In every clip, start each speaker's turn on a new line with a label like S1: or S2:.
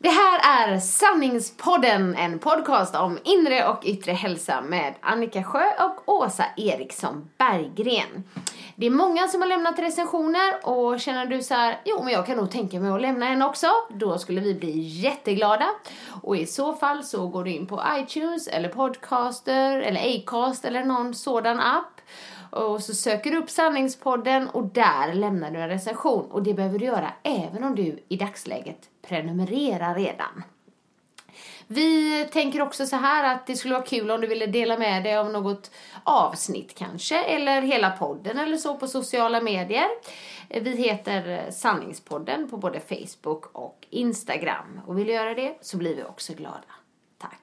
S1: Det här är Sanningspodden, en podcast om inre och yttre hälsa med Annika Sjö och Åsa Eriksson Berggren. Det är många som har lämnat recensioner och känner du så här, jo men jag kan nog tänka mig att lämna en också, då skulle vi bli jätteglada. Och i så fall så går du in på iTunes eller Podcaster eller Acast eller någon sådan app och så söker du upp Sanningspodden och där lämnar du en recension. Och det behöver du göra även om du i dagsläget prenumererar redan. Vi tänker också så här att det skulle vara kul om du ville dela med dig av något avsnitt kanske, eller hela podden eller så på sociala medier. Vi heter Sanningspodden på både Facebook och Instagram. Och vill du göra det så blir vi också glada. Tack.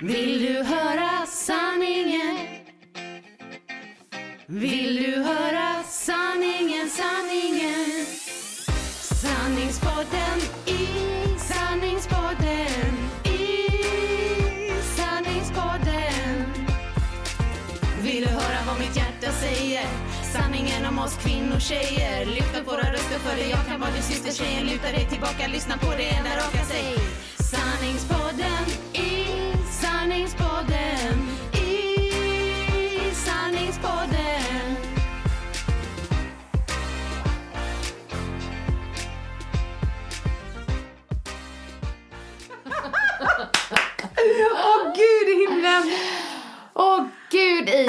S1: Vill du höra sanningen? Vill du höra sanningen, sanningen? Sanningspodden i sanningspodden i sanningspodden. Vill du höra vad mitt hjärta säger? Sanningen om oss kvinnor, tjejer Lyft upp våra röster för dig, jag kan vara din syster. Tjejen, luta dig tillbaka, lyssna på det enda raka Säg. Sanningspodden i sanningspodden i sanningspodden.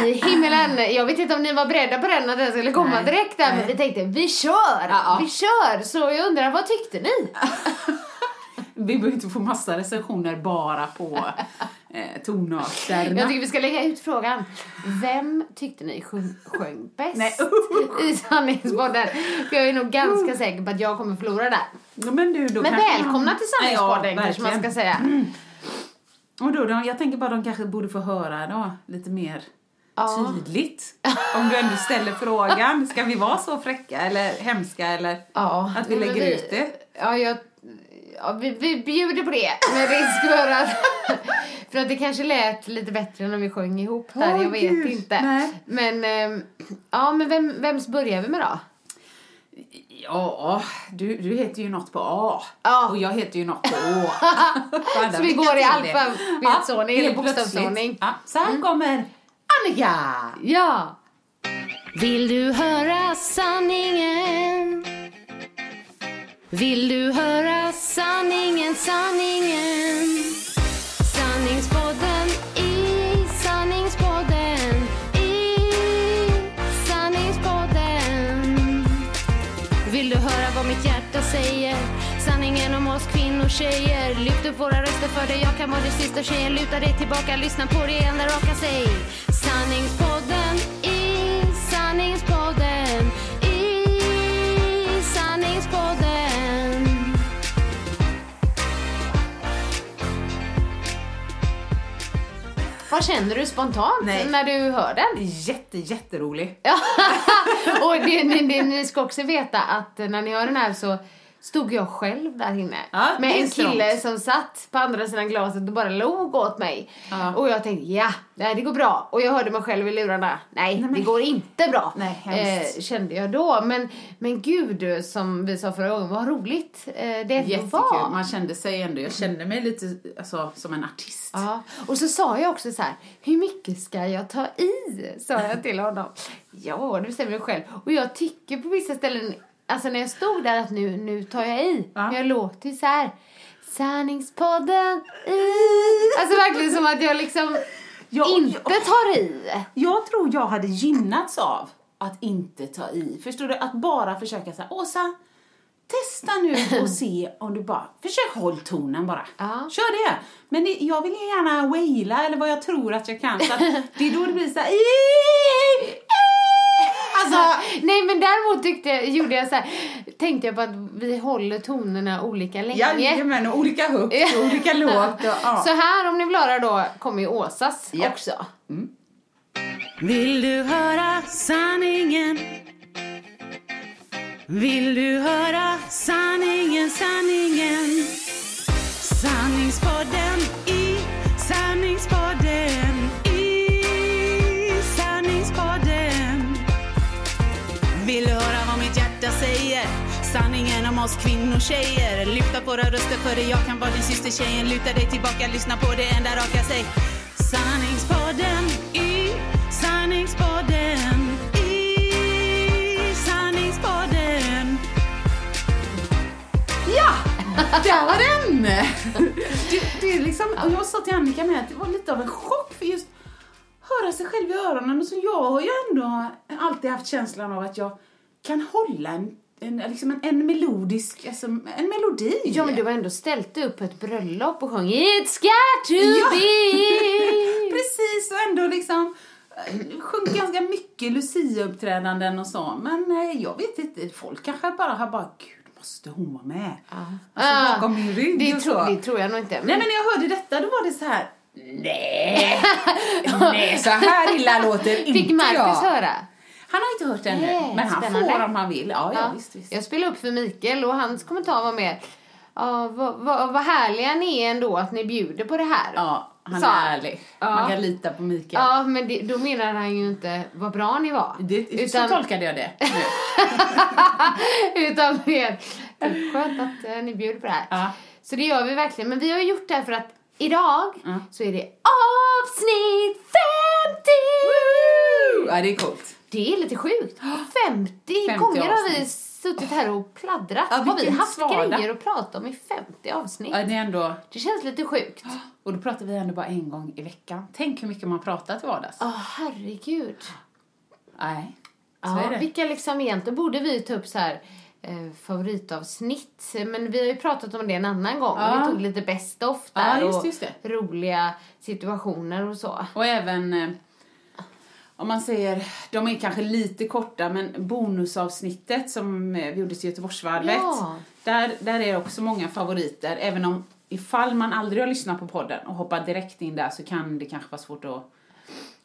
S2: I
S1: himmelen. Jag vet inte om ni var beredda på den att den skulle komma
S2: Nej,
S1: direkt där men
S2: nej.
S1: vi tänkte vi kör,
S2: Ja.
S1: vi kör. Så jag undrar vad tyckte ni?
S2: Vi behöver inte få massa recensioner bara på eh, tonarterna.
S1: Jag tycker vi ska lägga ut frågan. Vem tyckte ni sjöng, sjöng bäst
S2: Nej,
S1: i sanningspodden? För jag är nog ganska säker på att jag kommer förlora där.
S2: Ja, men du, då
S1: Men välkomna till sanningspodden
S2: Ja,
S1: kanske man ska säga.
S2: Och då, då, jag tänker bara de kanske borde få höra då, lite mer
S1: Ja.
S2: tydligt. Om du ändå ställer frågan, ska vi vara så fräcka eller hemska eller
S1: Ja,
S2: att vi lägger ut det?
S1: Ja, jag, ja vi, vi bjuder på det med risk för att, för att det kanske lät lite bättre när vi sjöng ihop där,
S2: Åh,
S1: jag vet
S2: Gud,
S1: inte.
S2: nej.
S1: Men, ehm, ja men vem, vems börjar vi med då?
S2: Ja, du, du heter ju något på A
S1: Ja.
S2: och jag heter ju något på Å.
S1: Så vi går i alfabetsordning, eller bokstavsordning.
S2: Ja, så här kommer Annika!
S1: Ja! Vill du höra sanningen? Vill du höra sanningen, sanningen? Sanningspodden i sanningspodden i sanningspodden Vill du höra vad mitt hjärta säger? Sanningen om oss kvinnor, tjejer Lyft upp våra röster för dig, jag kan vara din sista tjejen Luta dig tillbaka, lyssna på det enda raka Säg Sanningspodden i sanningspodden i sanningspodden Vad känner du spontant
S2: Nej.
S1: när du hör den?
S2: Jätte, jätterolig.
S1: Ja. och ni, ni, ni ska också veta att när ni hör den här så stod jag själv där inne
S2: Ja,
S1: med en kille
S2: strångt.
S1: som satt på andra sidan glaset och bara log åt mig.
S2: Ja.
S1: Och jag tänkte ja, nej, det går bra. Och jag hörde mig själv i lurarna. Nej, det går inte bra.
S2: Nej,
S1: eh, kände jag då. Men, men gud, som vi sa förra gången, vad roligt eh, det
S2: Jättekul.
S1: var.
S2: Man kände sig ändå, jag kände mig lite alltså, som en artist.
S1: Ja, och så sa jag också så här, hur mycket ska jag ta i? Sa jag till honom. Ja, det bestämmer du själv. Och jag tycker på vissa ställen alltså när jag stod där att nu, nu tar jag i.
S2: Ja.
S1: Jag låter ju så här. Sanningspodden i. Alltså verkligen som att jag liksom
S2: Ja,
S1: inte
S2: ja.
S1: tar i.
S2: Jag tror jag hade gynnats av att inte ta i. Förstår du? Att bara försöka säga Åsa, testa nu och se om du bara, försök håll tonen bara.
S1: Ja.
S2: Kör det. Men det, jag vill ju gärna waila eller vad jag tror att jag kan. Så att det är då det blir så här. Alltså,
S1: Nej men däremot tyckte, jag- gjorde jag så här, tänkte jag på att vi håller tonerna olika länge.
S2: jajamän, och olika högt och olika lågt. Och, ja.
S1: Så här om ni vill höra då kommer ju Åsas
S2: Ja.
S1: också.
S3: Vill du höra sanningen? Vill du höra sanningen, sanningen? Oss kvinnor, tjejer Lyfta våra röster för det jag kan vara din syster tjejen Luta dig tillbaka, lyssna på det enda raka säg Sanningspodden i sanningspodden i sanningspodden
S2: Ja, där var den! Det, det är liksom, och jag sa till Annika med att det var lite av en chock för just höra sig själv i öronen. Och så jag har ju ändå alltid haft känslan av att jag kan hålla en, en, liksom en, en melodisk, alltså en melodi.
S1: Ja men du har ändå ställt dig upp på ett bröllop och sjungit It's got to
S2: Ja.
S1: be
S2: Precis, och ändå liksom eh, sjungit ganska mycket Lucia-uppträdanden och så. Men eh, jag vet inte, folk kanske bara har bara, gud måste hon vara med? Alltså
S1: Ah,
S2: bakom min rygg
S1: det,
S2: och så.
S1: det tror jag nog inte.
S2: Nej men när jag hörde detta då var det så här. Nej, nej så här illa låter inte
S1: Fick Marcus
S2: jag.
S1: höra?
S2: Han har inte hört ännu,
S1: Nej,
S2: men han
S1: spännande.
S2: får om han vill. Ja, ja, visst, visst.
S1: Jag spelade upp för Mikael och hans kommentar var mer Ja, vad, vad, vad härliga ni är ändå att ni bjuder på det här.
S2: Ja, han är
S1: han.
S2: ärlig.
S1: Ja.
S2: Man kan lita på Mikael.
S1: Ja, men det, då menar han ju inte vad bra ni var.
S2: Det, Så tolkade jag det.
S1: utan mer typ, skönt att eh, ni bjuder på det här.
S2: Ja.
S1: Så det gör vi verkligen. Men vi har gjort det här för att idag så är det avsnitt 50!
S2: ja, det är coolt.
S1: Det är lite sjukt. 50,
S2: 50
S1: gånger har vi suttit här och pladdrat.
S2: Ja,
S1: har vi haft
S2: svada.
S1: grejer att prata om i 50 avsnitt?
S2: Ja, det är ändå...
S1: Det känns lite sjukt.
S2: Och då pratar vi ändå bara en gång i veckan. Tänk hur mycket man pratar till vardags.
S1: Ja, herregud.
S2: Nej, så
S1: Ja,
S2: är det.
S1: vilka liksom egentligen borde vi ta upp så här eh, favoritavsnitt. Men vi har ju pratat om det en annan gång.
S2: Ja.
S1: Vi tog lite best of
S2: Ja,
S1: där
S2: just-
S1: och
S2: just det.
S1: roliga situationer och så.
S2: Och även, eh, om man säger, de är kanske lite korta, men bonusavsnittet som eh, vi gjorde till Göteborgsvarvet,
S1: Ja.
S2: där, där är också många favoriter. Även om ifall man aldrig har lyssnat på podden och hoppar direkt in där så kan det kanske vara svårt att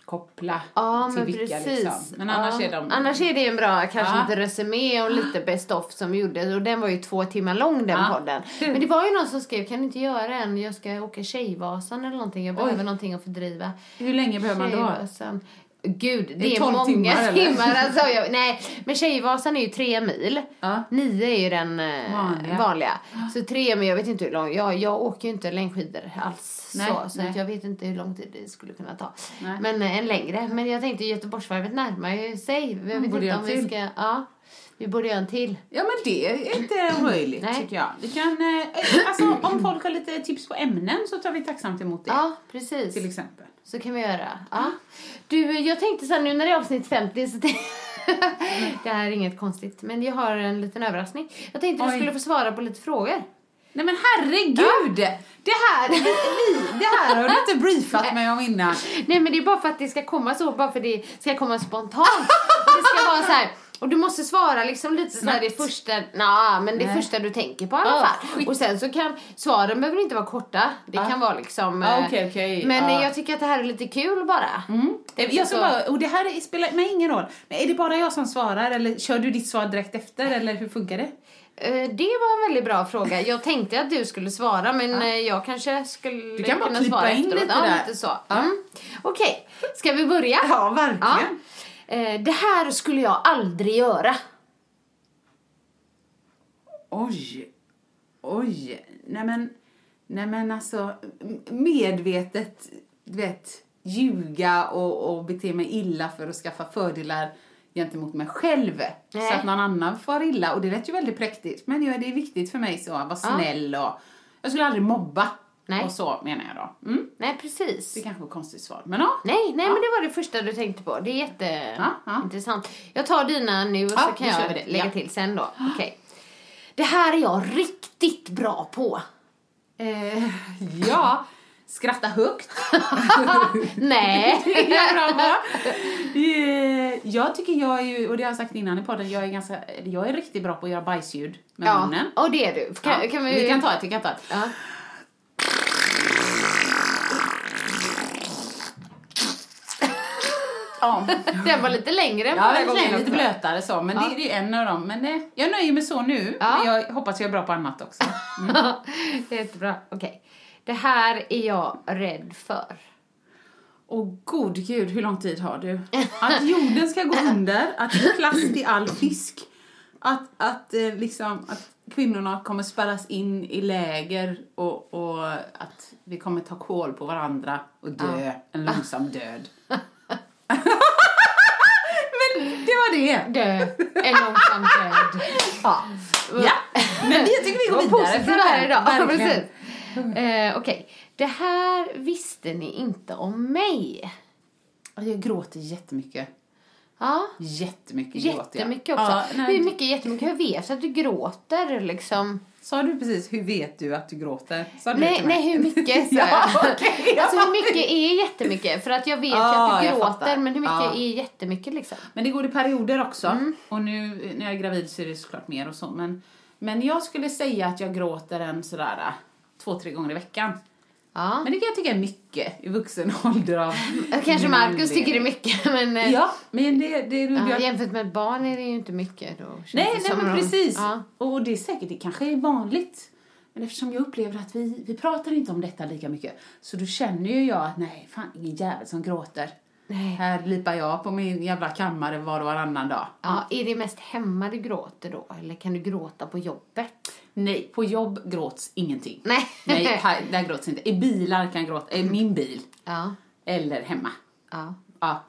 S2: koppla
S1: Ja,
S2: till
S1: men
S2: vilka
S1: precis.
S2: liksom. Men annars
S1: ja.
S2: är de...
S1: Annars är det en bra kanske
S2: Ja.
S1: lite resumé och lite best of som vi gjorde. Och den var ju två timmar lång den
S2: Ja.
S1: podden. Men det var ju någon som skrev, kan du inte göra en? Jag ska åka Tjejvasan eller någonting. Jag behöver någonting att fördriva
S2: Hur länge behöver man då?
S1: Gud, det,
S2: Det är
S1: är
S2: 12
S1: många
S2: timmar,
S1: timmar. alltså, jag, nej, men Tjejvasan är ju tre mil.
S2: Ja.
S1: Nio är ju den eh,
S2: Vanliga.
S1: vanliga. Så tre, men jag vet inte hur lång. Jag, jag åker ju inte längdskidor alls.
S2: Nej,
S1: så så
S2: nej.
S1: jag vet inte hur lång tid det skulle kunna ta.
S2: Nej.
S1: Men eh, en längre. Men jag tänkte Göteborgsvarvet närmar ju sig. Jag vet
S2: borde
S1: inte om vi
S2: till.
S1: ska... Ja, vi borde göra en till.
S2: Ja men det är inte omöjligt
S1: Nej.
S2: tycker jag. Vi kan, eh, alltså om folk har lite tips på ämnen så tar vi tacksamt emot det.
S1: Ja, precis.
S2: Till exempel.
S1: Så kan vi göra. Ja. Du, jag tänkte så här, nu när det är avsnitt 50 så tänkte Det här är inget konstigt, men jag har en liten överraskning. Jag tänkte du
S2: Oj.
S1: skulle få svara på lite frågor.
S2: Nej men herregud! Det, här, vi, vi, det här har du inte briefat mig om innan.
S1: Nej men det är bara för att det ska komma så, bara för det ska komma spontant. Det ska vara så här. Och du måste svara liksom lite så här det första, nah, men det
S2: Nej.
S1: första du tänker på i alla fall. Och sen så kan, svaren behöver inte vara korta. Det
S2: Ah.
S1: kan vara liksom...
S2: Ah, okej, okej.
S1: Men
S2: Ah.
S1: jag tycker att det här är lite kul bara.
S2: Det, jag ska
S1: så-
S2: bara, och det här är- spelar mig ingen roll. Men är det bara jag som svarar eller kör du ditt svar direkt efter eller hur funkar det?
S1: Eh, Det var en väldigt bra fråga. Jag tänkte att du skulle svara men eh, jag kanske skulle
S2: Du kan bara
S1: kunna
S2: klippa
S1: svara
S2: in
S1: efteråt.
S2: lite
S1: ja,
S2: där.
S1: Lite så. Mm. Okej, ska vi börja?
S2: Ja, verkligen.
S1: Ja. Eh, Det här skulle jag aldrig göra.
S2: Oj, oj. Nej men, nej men alltså medvetet, du vet, ljuga och, och bete mig illa för att skaffa fördelar gentemot mig själv.
S1: Nej.
S2: Så att någon annan far illa. Och det lät ju väldigt präktigt. Men ja, det är viktigt för mig så att vara snäll och jag skulle aldrig mobba.
S1: Nej.
S2: Och så menar jag då. Mm.
S1: Nej, precis.
S2: Det kanske var ett konstigt svar. Men ja.
S1: Nej, nej
S2: Ja.
S1: men det var det första du tänkte på. Det är
S2: Ja, ja.
S1: jätteintressant. Jag tar dina nu och
S2: Ja,
S1: så kan jag lägga
S2: Ja.
S1: till sen då. Okej. Det här är jag riktigt bra på.
S2: Eh, ja. Skratta högt.
S1: Nej.
S2: Det är jag bra på. Eh, Jag tycker jag är ju, och det har jag sagt innan i podden, jag är ganska, jag är riktigt bra på att göra bajsljud med
S1: ja,
S2: munnen.
S1: och det är du. Kan,
S2: Ja,
S1: kan vi...
S2: vi kan ta ett, vi kan ta ett.
S1: Ja.
S2: Ja.
S1: Den var lite längre än
S2: Ja,
S1: förra gången
S2: lite
S1: också.
S2: blötare så, men
S1: Ja.
S2: det, det är en av dem. Men det, jag nöjer mig så nu,
S1: Ja.
S2: men jag hoppas jag är bra på annat också.
S1: det är jättebra. Okej. Det här är jag rädd för.
S2: Åh god gud, hur lång tid har du? Att jorden ska gå under, att det är plast i all fisk, att, att, eh, liksom, att kvinnorna kommer spärras in i läger och, och att vi kommer ta kål på varandra och dö en långsam död. Men det var det.
S1: Dö. En långsam död.
S2: Ja, ja. men jag tycker vi går vidare.
S1: positivt
S2: från
S1: det här idag.
S2: Verkligen.
S1: Eh, Okej. Det här visste ni inte om mig.
S2: Jag gråter jättemycket.
S1: Ja.
S2: Jättemycket gråter jag.
S1: Jättemycket också.
S2: Ja, nej,
S1: mycket jättemycket? Hur vet du att du gråter liksom?
S2: Sa du precis, hur vet du att du gråter? Sa du
S1: Nej,
S2: mig?
S1: nej, hur mycket sa
S2: Ja, okej,
S1: Alltså hur mycket är jättemycket? För att jag vet ju att du gråter, men hur mycket
S2: Ja.
S1: är jättemycket liksom?
S2: Men det går i perioder också.
S1: Mm.
S2: Och nu när jag är gravid så är det såklart mer och så. Men, men jag skulle säga att jag gråter en sådär två, tre gånger i veckan.
S1: Ja.
S2: Men det kan jag tycka är mycket i vuxen ålder av
S1: Kanske Markus tycker det är mycket, men... eh,
S2: Ja, men det... det
S1: ja,
S2: jag,
S1: jämfört med ett barn är det ju inte mycket då.
S2: nej,
S1: det
S2: nej men
S1: de-
S2: precis.
S1: Ja.
S2: Och det är säkert, det kanske är vanligt. Men eftersom jag upplever att vi, vi pratar inte om detta lika mycket så då känner ju jag att nej, fan ingen jävel som gråter.
S1: Nej.
S2: Här lipar jag på min jävla kammare var och varannan dag.
S1: Ja, är det mest hemma du gråter då? Eller kan du gråta på jobbet?
S2: Nej, på jobb gråts ingenting.
S1: Nej.
S2: Nej, här, där gråts inte. I bilar kan jag gråta, i min bil.
S1: Ja.
S2: Eller hemma.
S1: ja.
S2: Ja.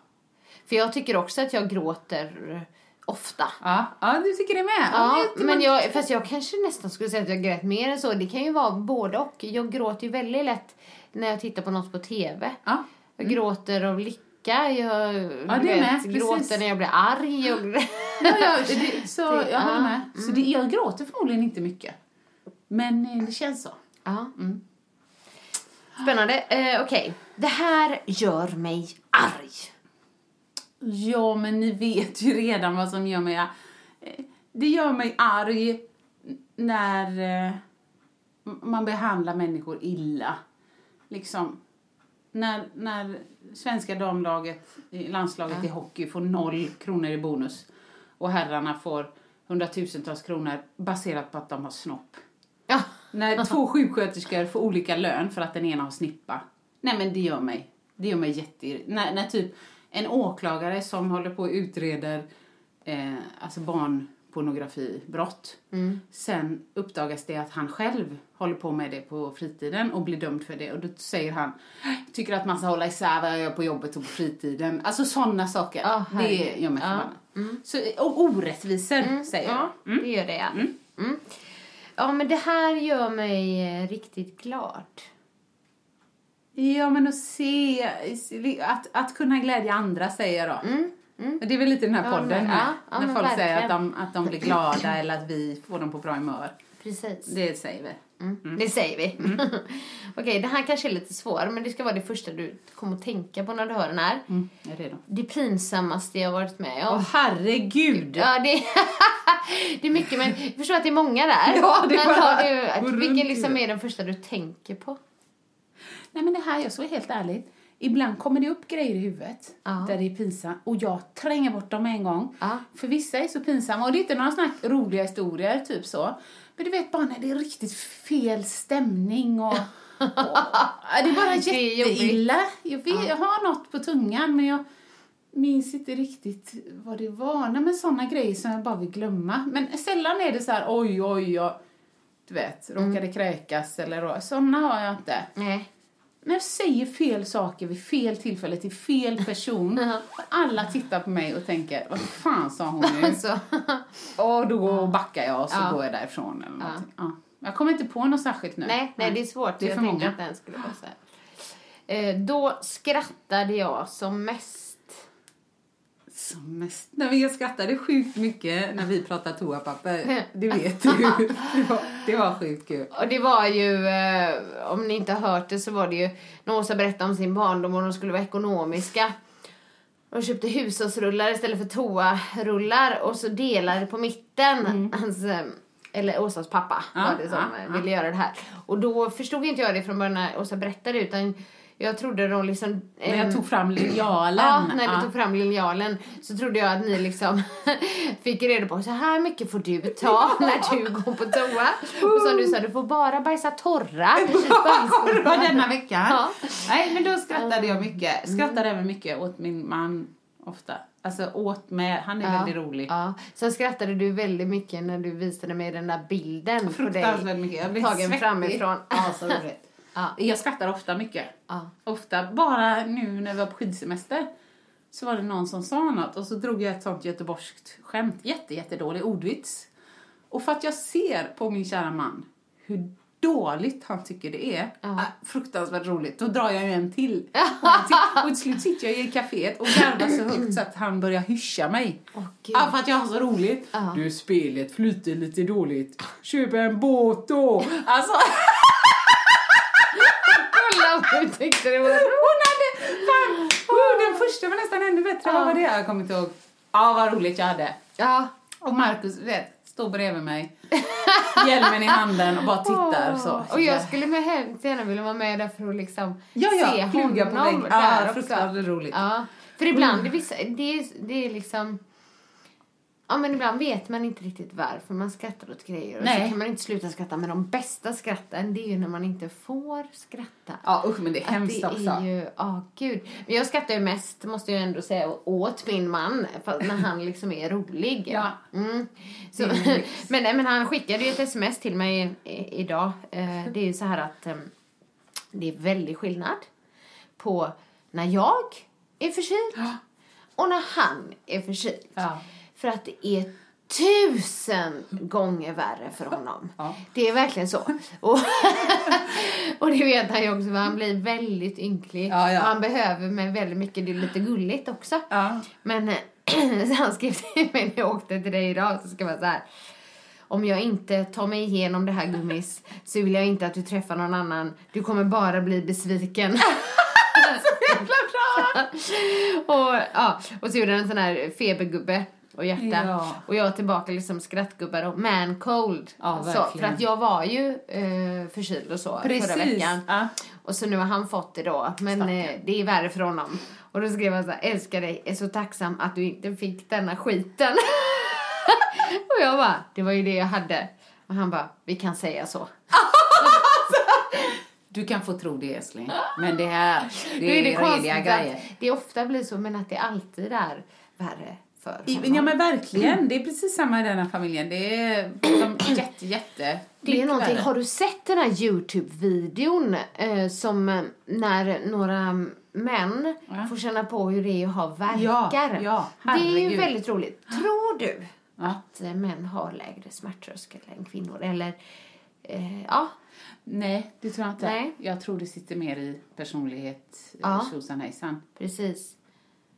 S1: För jag tycker också att jag gråter ofta.
S2: Ja, ja du tycker det med?
S1: Ja,
S2: det-
S1: men jag, fast jag kanske nästan skulle säga att jag grät mer än så. Det kan ju vara både och. Jag gråter ju väldigt lätt när jag tittar på något på TV.
S2: Ja.
S1: Jag gråter av lycka. Jag
S2: Ja, det med,
S1: gråter
S2: precis.
S1: när jag blir arg. Och...
S2: Ja, ja, det, så
S1: Det-
S2: jag håller med. Så det, jag gråter förmodligen inte mycket. Men eh, det känns så.
S1: ja. Spännande. Eh, Okej. Det här gör mig arg.
S2: Ja, men ni vet ju redan vad som gör mig... eh, Det gör mig arg när eh, man behandlar människor illa. Liksom, när, när svenska damlaget, landslaget i hockey får noll kronor i bonus och herrarna får hundratusentals kronor baserat på att de har snopp.
S1: Ja.
S2: När två sjuksköterskor får olika lön för att den ena har snippa. Nej men det gör mig, det gör mig jätte... När, när typ en åklagare som håller på och utreder eh, alltså barnpornografibrott. Sen uppdagas det att han själv håller på med det på fritiden och blir dömd för det. Och då säger han, tycker att man ska hålla isär vad jag gör på jobbet och på fritiden. Alltså sådana saker.
S1: Ja,
S2: det gör mig
S1: Ja.
S2: förbannad. Så, och orättvisor säger jag.
S1: Ja, det gör det ja. Mm. Ja, men det här gör mig eh, riktigt glad.
S2: Ja, men att se, att, att kunna glädja andra säger jag då. Det är väl lite den här
S1: Mm, Ja,
S2: podden
S1: men- ja,
S2: när folk säger att
S1: verkligen.
S2: de, att de blir glada eller att vi får dem på bra humör.
S1: Precis.
S2: Det säger vi.
S1: Mm. Det säger vi. Okej, det här kanske är lite svårt, men det ska vara det första du kommer att tänka på när du hör den här.
S2: Mm, jag är redo.
S1: Det pinsammaste jag har varit med om.
S2: Åh herregud!
S1: Ja, det, det är mycket, men jag förstår att det är många där.
S2: Ja, det är
S1: men
S2: bara-
S1: du, vilken liksom är den första du tänker på?
S2: Nej men det här, jag ska vara helt ärlig. Ibland kommer det upp grejer i huvudet
S1: Ja.
S2: där det är pinsamt och jag tränger bort dem en gång.
S1: Ja.
S2: För vissa är så pinsamma och det är inte några här roliga historier, typ så. Men du vet bara när det är riktigt fel stämning och... och ja, det är bara jätteilla. Jag, vet, jag har något på tungan men jag minns inte riktigt vad det var. Nej men såna grejer som jag bara vill glömma. Men sällan är det så här oj oj jag du vet, råkade kräkas eller så. Såna har jag inte.
S1: Nej.
S2: När jag säger fel saker vid fel tillfälle till fel person. alla tittar på mig och tänker, vad fan sa hon nu?
S1: Alltså,
S2: Och då backar jag och så
S1: Ja.
S2: går jag därifrån eller någonting. Ja. Jag kommer inte på något särskilt nu.
S1: nej, nej, det är svårt.
S2: Det är
S1: jag
S2: för
S1: tänkte
S2: många.
S1: att den skulle vara så här. Eh, då skrattade jag som mest.
S2: Som mest. Nej, men jag skrattade sjukt mycket när vi pratade toapapper. Det vet du. Det var, det var sjukt kul.
S1: Och det var ju, eh, om ni inte har hört det så var det ju när Åsa berättade om sin barndom och de skulle vara ekonomiska. De köpte hushållsrullar istället för toarullar och så delade på mitten. Hans, eh, eller Åsas pappa
S2: Ja,
S1: var det som
S2: ja,
S1: eh,
S2: ja.
S1: ville göra det här. Och då förstod inte jag det från början när Åsa berättade utan jag trodde de liksom...
S2: När
S1: ehm,
S2: jag tog fram linjalen.
S1: Ja, när du
S2: Ja.
S1: tog fram linjalen så trodde jag att ni liksom fick reda på så här mycket får du ta när du går på toa. Och som du sa, du får bara bajsa torra.
S2: Var denna veckan.
S1: Ja.
S2: Nej, men då skrattade jag mycket. Skrattade även mycket åt min man ofta. Alltså åt med, han är väldigt rolig.
S1: Ja. Sen skrattade du väldigt mycket när du visade mig den där bilden på dig.
S2: Fruktansvärt mycket. Jag blev
S1: Tagen
S2: svettig.
S1: framifrån.
S2: Ja, så roligt.
S1: Ja.
S2: Jag skrattar ofta mycket.
S1: Ja.
S2: Ofta. Bara nu när vi var på skidsemester så var det någon som sa något och så drog jag ett sånt göteborgskt skämt. Jätte, jättedålig ordvits. Och för att jag ser på min kära man hur dåligt han tycker det är,
S1: Ja.
S2: äh, fruktansvärt roligt, då drar jag ju en till. Och till. Slut sitter jag i kaféet och garvar så högt så att han börjar hyscha mig.
S1: Gud.
S2: Ja, för att jag har så roligt.
S1: Ja.
S2: Du, spelet flyter lite dåligt. Köp en båt då. Alltså,
S1: du tyckte det var
S2: hon hade... Fan, oh, den första var nästan ännu bättre. Vad var det? Jag kommer inte ihåg. Ja, vad roligt jag hade.
S1: Ja.
S2: Och Markus, vet, står bredvid mig. Hjälmen i handen och bara tittar så.
S1: Och jag skulle med hemskt gärna vilja vara med där för att liksom
S2: Ja, ja,
S1: se
S2: plugga på
S1: honom
S2: vägg.
S1: där
S2: Ja,
S1: också.
S2: fruktansvärt roligt.
S1: Ja, för ibland, det, är vissa, det, är, det är liksom... Ja, men ibland vet man inte riktigt varför man skrattar åt grejer. Och
S2: Nej.
S1: så kan man inte sluta skratta. Men de bästa skratten, det är ju när man inte får skratta.
S2: Ja, usch, men det är hemskt
S1: det
S2: också.
S1: är ju, ja gud. Men jag skrattar ju mest, måste jag ändå säga, åt min man. När han liksom är rolig.
S2: Ja.
S1: Mm. Så, men, men han skickade ju ett sms till mig i, idag. Eh, det är ju så här att eh, det är väldigt skillnad på när jag är förkyld och när han är förkyld.
S2: Ja.
S1: För att det är tusen gånger värre för honom.
S2: Ja.
S1: Det är verkligen så. Och, och det vet han ju också, för han blir väldigt ynklig.
S2: Ja, ja.
S1: Och han behöver mig väldigt mycket, det är lite gulligt också. Men så han skrev till mig när jag åkte till dig idag, så ska vara så här. Om jag inte tar mig igenom det här gummis så vill jag inte att du träffar någon annan. Du kommer bara bli besviken. och, ja, och så gjorde han en sån här febergubbe och hjärta.
S2: Ja.
S1: Och jag tillbaka liksom skrattgubbar och man cold.
S2: Ja,
S1: så, för
S2: verkligen.
S1: att jag var ju eh, förkyld och så förra veckan.
S2: Ja.
S1: Och så nu har han fått det då. Men eh, det är värre för honom. Och då skrev han så här, älskar dig, är så tacksam att du inte fick denna skiten. och jag bara, det var ju det jag hade. Och han bara, vi kan säga så.
S2: Du kan få tro det, älskling. Men det här, det
S1: är det
S2: är
S1: konstigt
S2: rediga grejer.
S1: det ofta blir så, men att det alltid är värre för honom.
S2: Ja men verkligen, det är precis samma i den här familjen. Det är de, jätte, jätte...
S1: Det är någonting, har du sett den här Youtube-videon eh, som eh, när några män
S2: Ja.
S1: får känna på hur det är att ha verkar?
S2: Ja, ja,
S1: det är ju väldigt roligt. Tror du
S2: Ja.
S1: att eh, män har lägre smärttröskel än kvinnor? Eller, eh, ja,
S2: Nej, det tror jag inte.
S1: Nej.
S2: Jag tror det sitter mer i personlighet,
S1: Ja.
S2: tjosan hejsan.
S1: precis.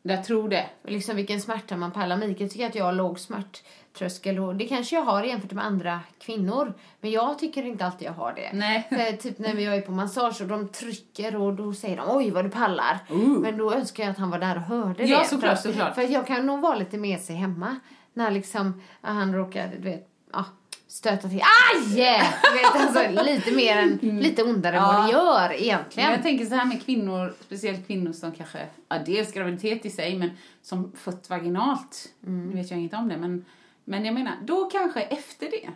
S2: Jag tror det.
S1: Liksom vilken smärta man pallar. Mikael tycker att jag har låg smärttröskel och det kanske jag har jämfört med andra kvinnor. Men jag tycker inte alltid jag har det.
S2: Nej.
S1: För typ när vi är på massage och de trycker och då säger de oj vad du pallar.
S2: Ooh.
S1: Men då önskar jag att han var där och hörde
S2: Ja,
S1: det.
S2: såklart,
S1: för,
S2: såklart.
S1: För jag kan nog vara lite med sig hemma. När liksom han råkar, du vet, ja, stöta till. Aj! Vet, alltså, lite mer än, lite ondare än vad det gör egentligen.
S2: Men jag tänker så här med kvinnor, speciellt kvinnor som kanske, ja dels graviditet i sig, men som fött vaginalt.
S1: Mm.
S2: Nu vet jag inget om det, men, men jag menar, då kanske efter det,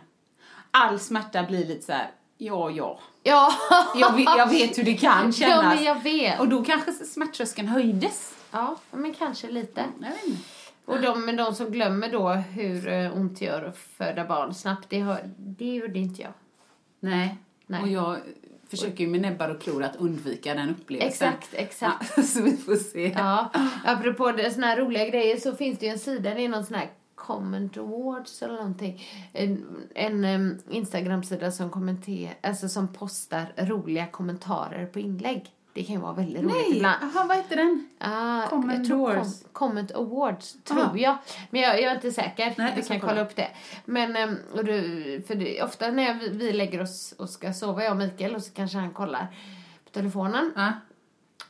S2: all smärta blir lite så här, ja, ja.
S1: Ja.
S2: Jag vet, jag vet hur det kan
S1: ja,
S2: kännas.
S1: men jag vet.
S2: Och då kanske smärttröskeln höjdes.
S1: Ja, men kanske lite.
S2: Jag vet inte.
S1: Och de, men de som glömmer då hur eh, ont det gör att föda barn snabbt, det, har, det gjorde inte jag.
S2: Nej.
S1: Nej.
S2: Och jag försöker ju med näbbar och klor att undvika den upplevelsen.
S1: Exakt, exakt.
S2: Ja, så vi får se.
S1: Ja, apropå såna här roliga grejer så finns det ju en sida, det är någon sån här comment awards eller någonting. En, en em, Instagram-sida som kommenterar, alltså som postar roliga kommentarer på inlägg. Det kan ju vara väldigt roligt
S2: Nej,
S1: ibland.
S2: aha, vad heter den?
S1: Ah,
S2: Comment.
S1: Com- comment Awards, tror
S2: Ah.
S1: jag. Men jag, jag är inte säker.
S2: Nej, ska
S1: kan
S2: kolla.
S1: upp det. Men em, och du, för det, ofta när jag, vi lägger oss och ska sova, jag och Mikael, och så kanske han kollar på telefonen.
S2: Ja.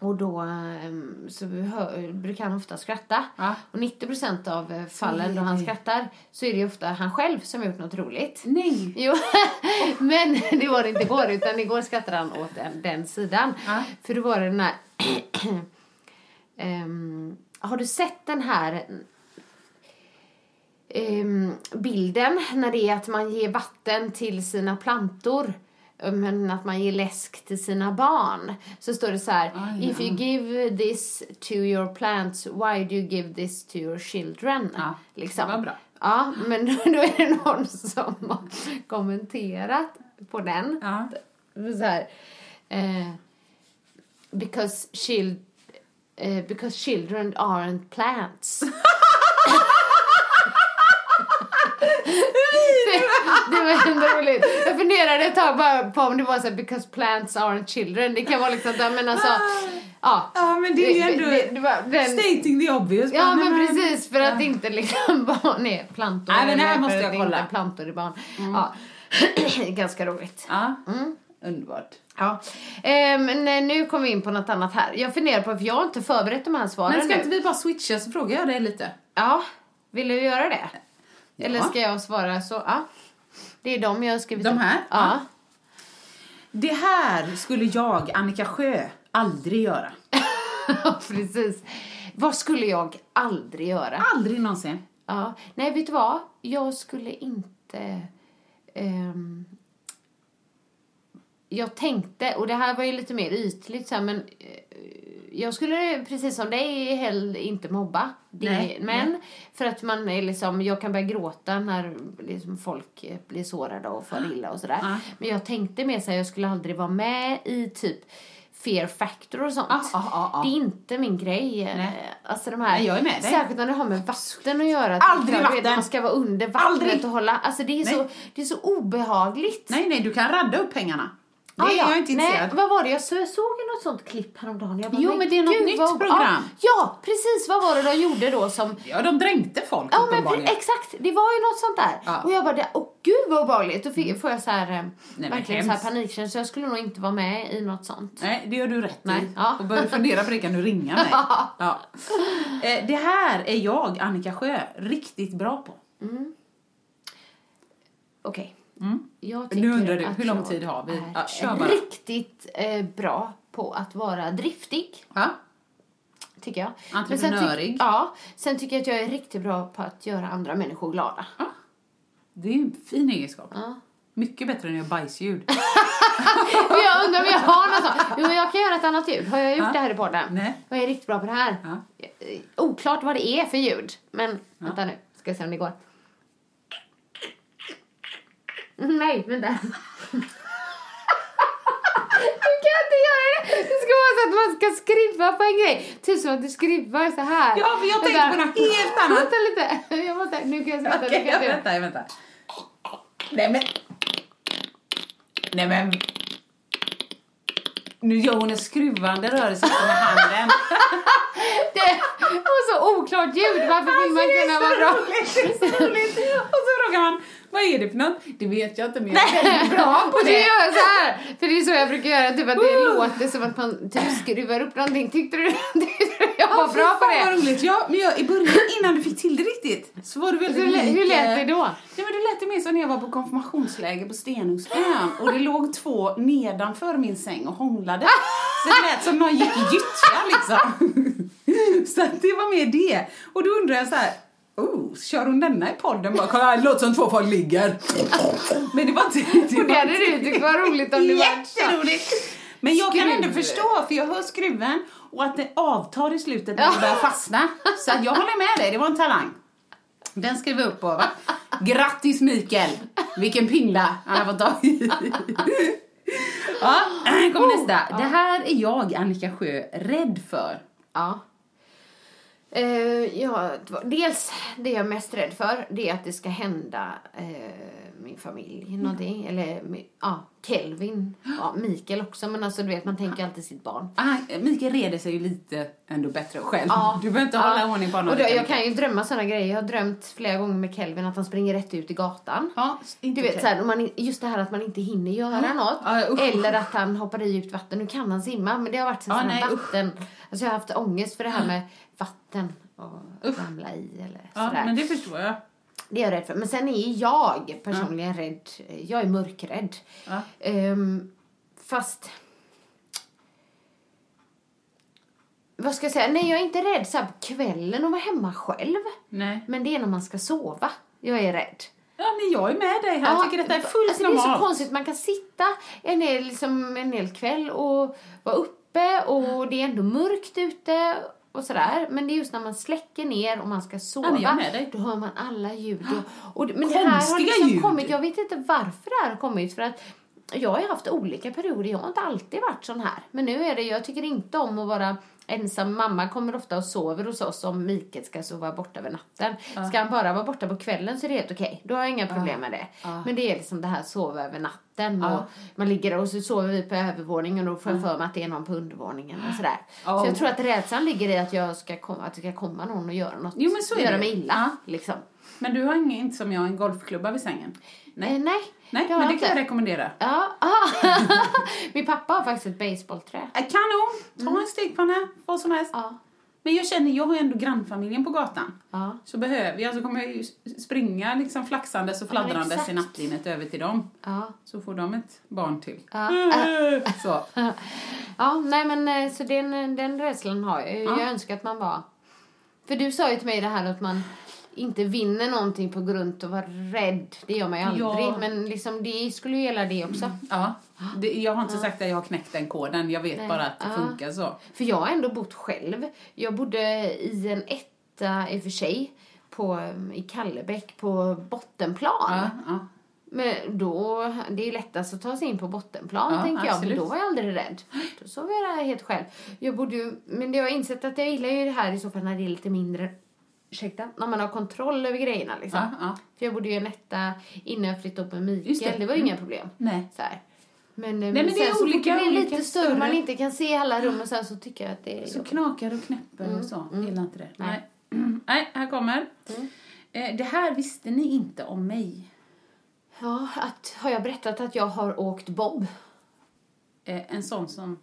S1: Och då em, så hör, brukar han ofta skratta.
S2: Ja.
S1: Och 90% av eh, fallen då han skrattar så är det ofta han själv som har gjort något roligt.
S2: Nej.
S1: Jo, men det var det inte igår utan igår skrattade han åt den, den sidan.
S2: Ja.
S1: För då var det den här... Ehm, har du sett den här ehm, bilden när det är att man ger vatten till sina plantor men att man ger läsk till sina barn. Så står det så här.
S2: Aj,
S1: If you give this to your plants, why do you give this to your children?
S2: Ja,
S1: liksom.
S2: det var bra.
S1: Ja, men då är det någon som har kommenterat på den.
S2: Ja.
S1: Så här. Eh, because, child, eh, because children aren't plants. det, det var ändå roligt. Jag funderade ett tag bara på om det var så här, because plants aren't children. Det kan vara liksom, men alltså, ja.
S2: Ja, men det är ju ändå
S1: det, det var den,
S2: stating the obvious.
S1: Ja,
S2: Nej,
S1: men precis. För att inte liksom barn är plantor.
S2: Nej, men det här måste jag
S1: inte
S2: kolla. Mm.
S1: plantor är barn. Ja. Ganska roligt.
S2: Ja,
S1: Mm.
S2: underbart.
S1: Ja. Eh, men eh, nu kommer vi in på något annat här. Jag funderar på, för jag har inte förberett de här svaren
S2: Men ska
S1: nu.
S2: inte vi bara switcha så frågar jag dig lite.
S1: Ja, vill du göra det?
S2: Ja.
S1: Eller ska jag svara så? Ja. Det är de jag har skrivit
S2: De
S1: upp.
S2: här?
S1: Ja.
S2: Det här skulle jag, Annika Sjö, aldrig göra.
S1: Precis. Vad skulle jag aldrig göra?
S2: Aldrig någonsin.
S1: Ja. Nej, vet du vad? Jag skulle inte... ehm, jag tänkte, och det här var ju lite mer ytligt så här, men eh, jag skulle precis som dig inte mobba. Det,
S2: Nej,
S1: men för att man är liksom, jag kan börja gråta när liksom folk blir sårade och far illa och sådär.
S2: Ja.
S1: Men jag tänkte mer så här, jag skulle aldrig vara med i typ fear factor och sånt.
S2: Ja, ja, ja, ja.
S1: Det är inte min grej.
S2: Nej.
S1: Alltså de här,
S2: Nej, jag är med dig.
S1: Särskilt när det har med vatten att göra.
S2: Aldrig
S1: vet,
S2: vatten.
S1: Man ska vara under vattnet
S2: Aldrig.
S1: och hålla. Alltså det är, så,
S2: Nej.
S1: det är så obehagligt.
S2: Nej, nej, du kan radda upp pengarna. Det
S1: Ah, ja.
S2: jag inte
S1: Nej, vad var det? Jag så- jag såg ju något sånt klipp häromdagen. Jag bara,
S2: Jo, men det är något
S1: gud,
S2: nytt
S1: vad-
S2: program.
S1: Ja, ja, precis. Vad var det de gjorde då som...
S2: Ja, de dränkte folk
S1: Ja, men pre- exakt. Det var ju något sånt där.
S2: Ja. Mm.
S1: Och jag bara, åh gud vad obehagligt. Då fick, får jag så här, eh,
S2: men
S1: verkligen så här panikkänsla. Jag skulle nog inte vara med i något sånt.
S2: Nej, det gör du rätt
S1: Nej,
S2: i.
S1: ja.
S2: Och börjar fundera på det kan du ringa mig. ja. Eh, Det här är jag, Annika Sjö, riktigt bra på.
S1: Okej.
S2: Mm. Nu undrar du, hur lång tid har vi? Ja, kör bara.
S1: riktigt eh, bra på att vara driftig.
S2: Ja.
S1: tycker jag.
S2: Entreprenörig.
S1: Sen ja. Sen tycker jag att jag är riktigt bra på att göra andra människor glada.
S2: Det är en fin egenskap.
S1: Ja.
S2: Mycket bättre än att göra bajsljud.
S1: Jag undrar om jag har något sånt. Jo, men jag kan göra ett annat ljud. Har jag gjort
S2: Ja.
S1: det här i podden?
S2: Nej.
S1: Jag är riktigt bra på det här.
S2: Ja.
S1: Eh, Oklart vad det är för ljud. Men vänta nu. Ska jag se om det går. Nej, vänta. Du kan inte göra det! Det ska vara så att man ska skriva på en grej. Typ som att du skriver så här.
S2: Ja, men jag tänkte
S1: Vänta.
S2: på något helt annat.
S1: Vänta lite. Jag måste, nu kan jag skratta.
S2: Okej, väntar, jag väntar. Nej men... Nej men... Nu gör hon en skruvande rörelse med handen.
S1: Det var så oklart ljud. Varför vill man kunna vara bra?
S2: det är så roligt. Och så frågar man, vad är det för något? Det vet jag inte, men jag är väldigt bra på
S1: det
S2: det.
S1: gör så här. För det är så jag brukar göra, typ att det låter som att man typ skruvar upp någonting. Tyckte du, tyckte du jag var
S2: Fy
S1: bra på
S2: fan vad
S1: det?
S2: roligt. Ja, men jag, i början, innan du fick till det riktigt, så var du väldigt
S1: Hur,
S2: lik,
S1: hur lät det då?
S2: Ja, men det lät det mer som när jag var på konfirmationsläger på Stenungsön och det låg två nedanför min säng och hånglade. Så det lät som någon gick i gyttja liksom. Så att det var mer det. Och då undrar jag så här, oh, kör hon denna i podden? Bara, kolla, det låter som två folk ligger. Men det var inte... Det,
S1: Och det
S2: var
S1: hade du tyckt var roligt om det var.
S2: Jätteroligt! Men jag kan ändå
S1: Skruv.
S2: förstå, för jag hör skruven och att det avtar i slutet när det börjar fastna. Så jag håller med dig, det var en talang. Den skrev vi upp på, va? Grattis Mikael! Vilken pingla han har fått tag i. Ja, kommer nästa. Det här är jag, Annika Sjö, rädd för.
S1: Ja. Eh, ja, dels det jag är mest rädd för, det är att det ska hända eh, min familj någonting. Eller ja, Kelvin. Ja, Mikael också. Men alltså du vet, man tänker alltid sitt barn.
S2: Ah, Mikael reder sig ju lite ändå bättre själv.
S1: Ja.
S2: Du behöver inte
S1: Ja.
S2: hålla ordning på honom.
S1: Och då,
S2: lika
S1: jag kan ju drömma såna grejer. Jag har drömt flera gånger med Kelvin att han springer rätt ut i gatan.
S2: Ja,
S1: Du vet,
S2: okej.
S1: så här, man, just det här att man inte hinner göra något.
S2: Ja, usch.
S1: eller att han hoppar i djupt vatten. Nu kan han simma, men det har varit så
S2: Ja,
S1: här
S2: nej, usch.
S1: vatten. Alltså jag har haft ångest för det här med vatten och ramla i eller
S2: Ja,
S1: sådär.
S2: men det förstår jag.
S1: Det är jag rädd för. Men sen är jag personligen rädd. Jag är mörkrädd.
S2: Ja.
S1: Ehm, fast... Vad ska jag säga? Nej, jag är inte rädd så på kvällen att vara hemma själv.
S2: Nej.
S1: Men det är när man ska sova. Jag är rädd.
S2: Ja, men jag är med dig här. Jag tycker detta är fullt
S1: alltså, Det är
S2: normalt.
S1: så konstigt. Man kan sitta en hel, liksom, en hel kväll och vara uppe och det är ändå mörkt ute och sådär. Men det är just när man släcker ner och man ska sova.
S2: dig.
S1: Då hör man alla ljud. Och, och, men det här har
S2: Konstiga
S1: liksom
S2: ljud.
S1: kommit. Jag vet inte varför det här har kommit. För att jag har haft olika perioder. Jag har inte alltid varit sån här. Men nu är det, jag tycker inte om att vara ensam. Mamma kommer ofta och sover hos oss om Mikael ska sova borta över natten. Ska han bara vara borta på kvällen så är det helt okej. Då har jag inga problem med det. Men det är liksom det här sova över natten. Och man ligger och så sover vi på övervåningen och då får jag för mig att det är någon på undervåningen och sådär.
S2: Ja.
S1: Så jag tror att rädslan ligger i att jag ska komma, att det ska komma någon och göra något.
S2: Jo, men så är
S1: göra
S2: det.
S1: mig illa. Liksom.
S2: Men du har ingen, inte som jag en golfklubba vid sängen? Nej.
S1: Eh, nej.
S2: Nej,
S1: har
S2: men det kan jag rekommendera.
S1: Ja, ah. Min pappa har faktiskt ett baseballträ.
S2: Äh, Kanon! Ta en stekpanna, vad som helst.
S1: Ja.
S2: Men jag känner, jag har ju ändå grannfamiljen på gatan.
S1: Ja.
S2: Så behöver jag, så kommer jag ju springa liksom flaxandes och
S1: Ja,
S2: fladdrandes
S1: exakt.
S2: i nattlinnet över till dem.
S1: Ja.
S2: Så får de ett barn till.
S1: Ja.
S2: Så.
S1: Ja, nej men eh, så den, den rädslan har jag.
S2: Ja.
S1: Jag önskar att man var... För du sa ju till mig det här att man inte vinner någonting på grund av att vara rädd. Det gör man ju aldrig.
S2: Ja.
S1: Men liksom det skulle ju gälla det också.
S2: Ja. Det, jag har inte sagt att jag har knäckt den koden, jag vet
S1: Nej.
S2: bara att det
S1: Ja.
S2: funkar så.
S1: För jag har ändå bott själv. Jag bodde i en etta i och för sig på, i Kallebäck på bottenplan.
S2: Ja, ja.
S1: Men då, det är lättast att ta sig in på bottenplan,
S2: Ja,
S1: tänker jag.
S2: absolut.
S1: Men då var jag aldrig rädd. Då sov jag där helt själv. Jag borde ju, men det har jag insett att jag gillar ju det här i så fall när det är lite mindre, ursäkta, när man har kontroll över grejerna liksom.
S2: Ja, ja.
S1: För jag bodde ju i etta innan jag flyttade upp med Mikael.
S2: det.
S1: Det. var ju
S2: Mm.
S1: inga problem.
S2: Nej.
S1: Så här. Men,
S2: men det är
S1: sen så
S2: olika-
S1: blir lite större,
S2: större.
S1: man inte kan se alla rum och sen så tycker jag att det är
S2: Så
S1: jobbigt.
S2: knakar och knäpper och så.
S1: mm.
S2: Gillar inte det.
S1: Nej.
S2: Nej. Nej, här kommer. Eh, Det här visste ni inte om mig.
S1: Ja, att, har jag berättat att jag har åkt bob?
S2: Eh, En sån som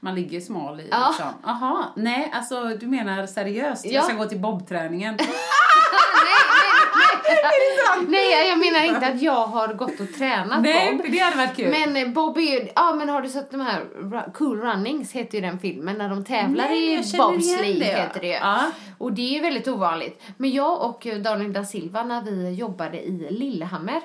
S2: man ligger smal i.
S1: Ja.
S2: Liksom. Aha, nej, alltså du menar seriöst?
S1: Ja.
S2: Jag ska gå till bobträningen.
S1: Nej, jag menar inte att jag har gått och tränat
S2: nej,
S1: bob.
S2: det hade varit kul.
S1: Men eh, Bob är ju, ja men har du sett de här Cool Runnings heter ju den filmen när de tävlar
S2: Nej,
S1: i bobsleigh heter det.
S2: Ja.
S1: Och det är ju väldigt ovanligt. Men jag och eh, Daniel da Silva när vi jobbade i Lillehammer,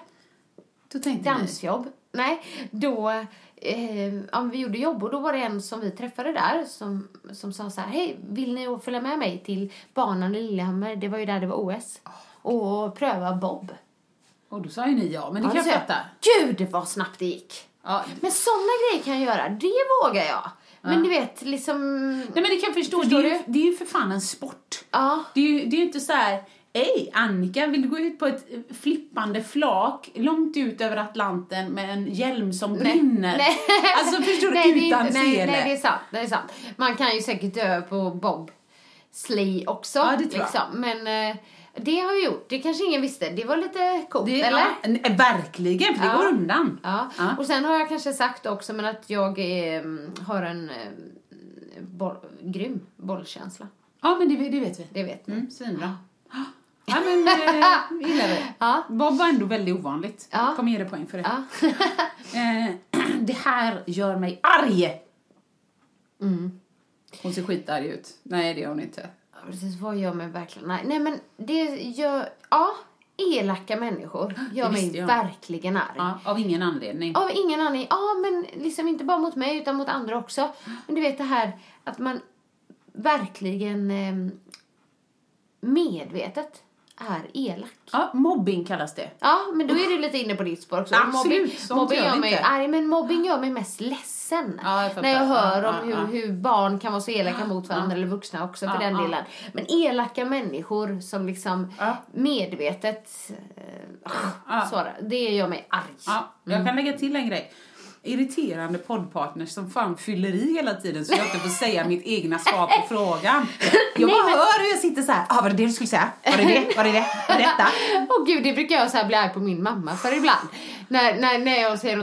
S2: tänkte ni.
S1: dansjobb, nej, då eh, ja, vi gjorde jobb och då var det en som vi träffade där som, som sa så här, hej, vill ni följa med mig till banan i Lillehammer? Det var ju där det var OS. Och pröva bob.
S2: Och då sa ju ni ja, men det
S1: Ja,
S2: kan jag fatta.
S1: Gud vad snabbt det gick!
S2: Ja.
S1: Men sådana grejer kan jag göra, det vågar jag. Men du vet, liksom...
S2: Nej men det kan jag förstå,
S1: Förstår
S2: det, är ju, det är ju för fan en sport.
S1: Ja.
S2: Det är ju det är inte så här. Hej Annika, vill du gå ut på ett eh, flippande flak långt ut över Atlanten med en hjälm som brinner?
S1: Nej.
S2: Alltså förstår du,
S1: nej,
S2: utan
S1: inte- nej, nej, det är sant. Det är sant. Man kan ju säkert dö på Bob Slee också.
S2: Ja, det tror jag.
S1: liksom. Men eh, det har jag gjort. Det kanske ingen visste. Det var lite coolt,
S2: Det,
S1: eller?
S2: ja, n- verkligen, för det
S1: Ja.
S2: går undan.
S1: Ja.
S2: Ja.
S1: Och sen har jag kanske sagt också men att jag mm, har en eh, boll, grym bollkänsla.
S2: Ja, men det, det vet vi.
S1: Det vet ni.
S2: Mm, svinbra. Ja, men eh, gillar vi.
S1: Ja.
S2: Bob var ändå väldigt ovanligt.
S1: Ja.
S2: Kommer ge dig poäng för det.
S1: Ja.
S2: Eh, det här gör mig arg!
S1: Mm.
S2: Hon ser skitarg ut. Nej, det gör hon inte.
S1: Ja, Precis, vad gör mig verkligen? Nej, nej men det gör... Ja, elaka människor gör
S2: Det
S1: mig
S2: jag.
S1: verkligen arg.
S2: Ja, av ingen anledning.
S1: Av ingen anledning. Ja, men liksom inte bara mot mig utan mot andra också. Men du vet det här att man verkligen eh, medvetet är elak.
S2: Ja, mobbing kallas det.
S1: Ja, men då är du lite inne på ditt spår också.
S2: Absolut,
S1: mobbing,
S2: sånt
S1: mobbing
S2: gör
S1: gör mig,
S2: inte.
S1: men mobbing gör mig mest ledsen.
S2: Ja,
S1: när jag hör om hur, hur barn kan vara så elaka mot varandra, eller vuxna också för den delen. Men elaka människor som liksom medvetet, eh,
S2: Ja.
S1: så, det gör mig arg.
S2: Ja, jag kan lägga till en grej. Irriterande poddpartners som fan fyller i hela tiden så jag inte får säga mitt egna svar på frågan. Jag bara hör hur jag sitter så här. Ah, var det det du skulle säga? Var det det? Var det det? Var det detta?
S1: Åh gud, det brukar jag så här bli arg på min mamma för ibland. När, när, när jag säger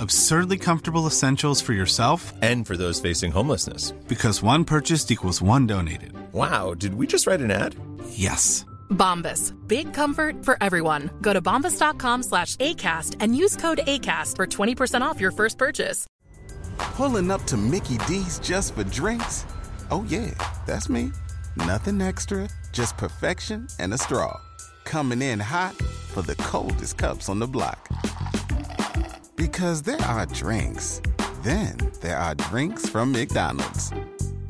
S4: Absurdly comfortable essentials for yourself
S5: And for those facing homelessness.
S4: because one purchased equals one donated.
S5: Wow, did we just write an ad?
S4: Yes.
S6: Bombas. Big comfort for everyone. Go to bombas.com slash ACAST and use code ACAST for 20% off your first purchase.
S7: Pulling up to Mickey D's just for drinks? Oh, yeah, that's me. Nothing extra, just perfection and a straw. Coming in hot for the coldest cups on the block. Because there are drinks, then there are drinks from McDonald's.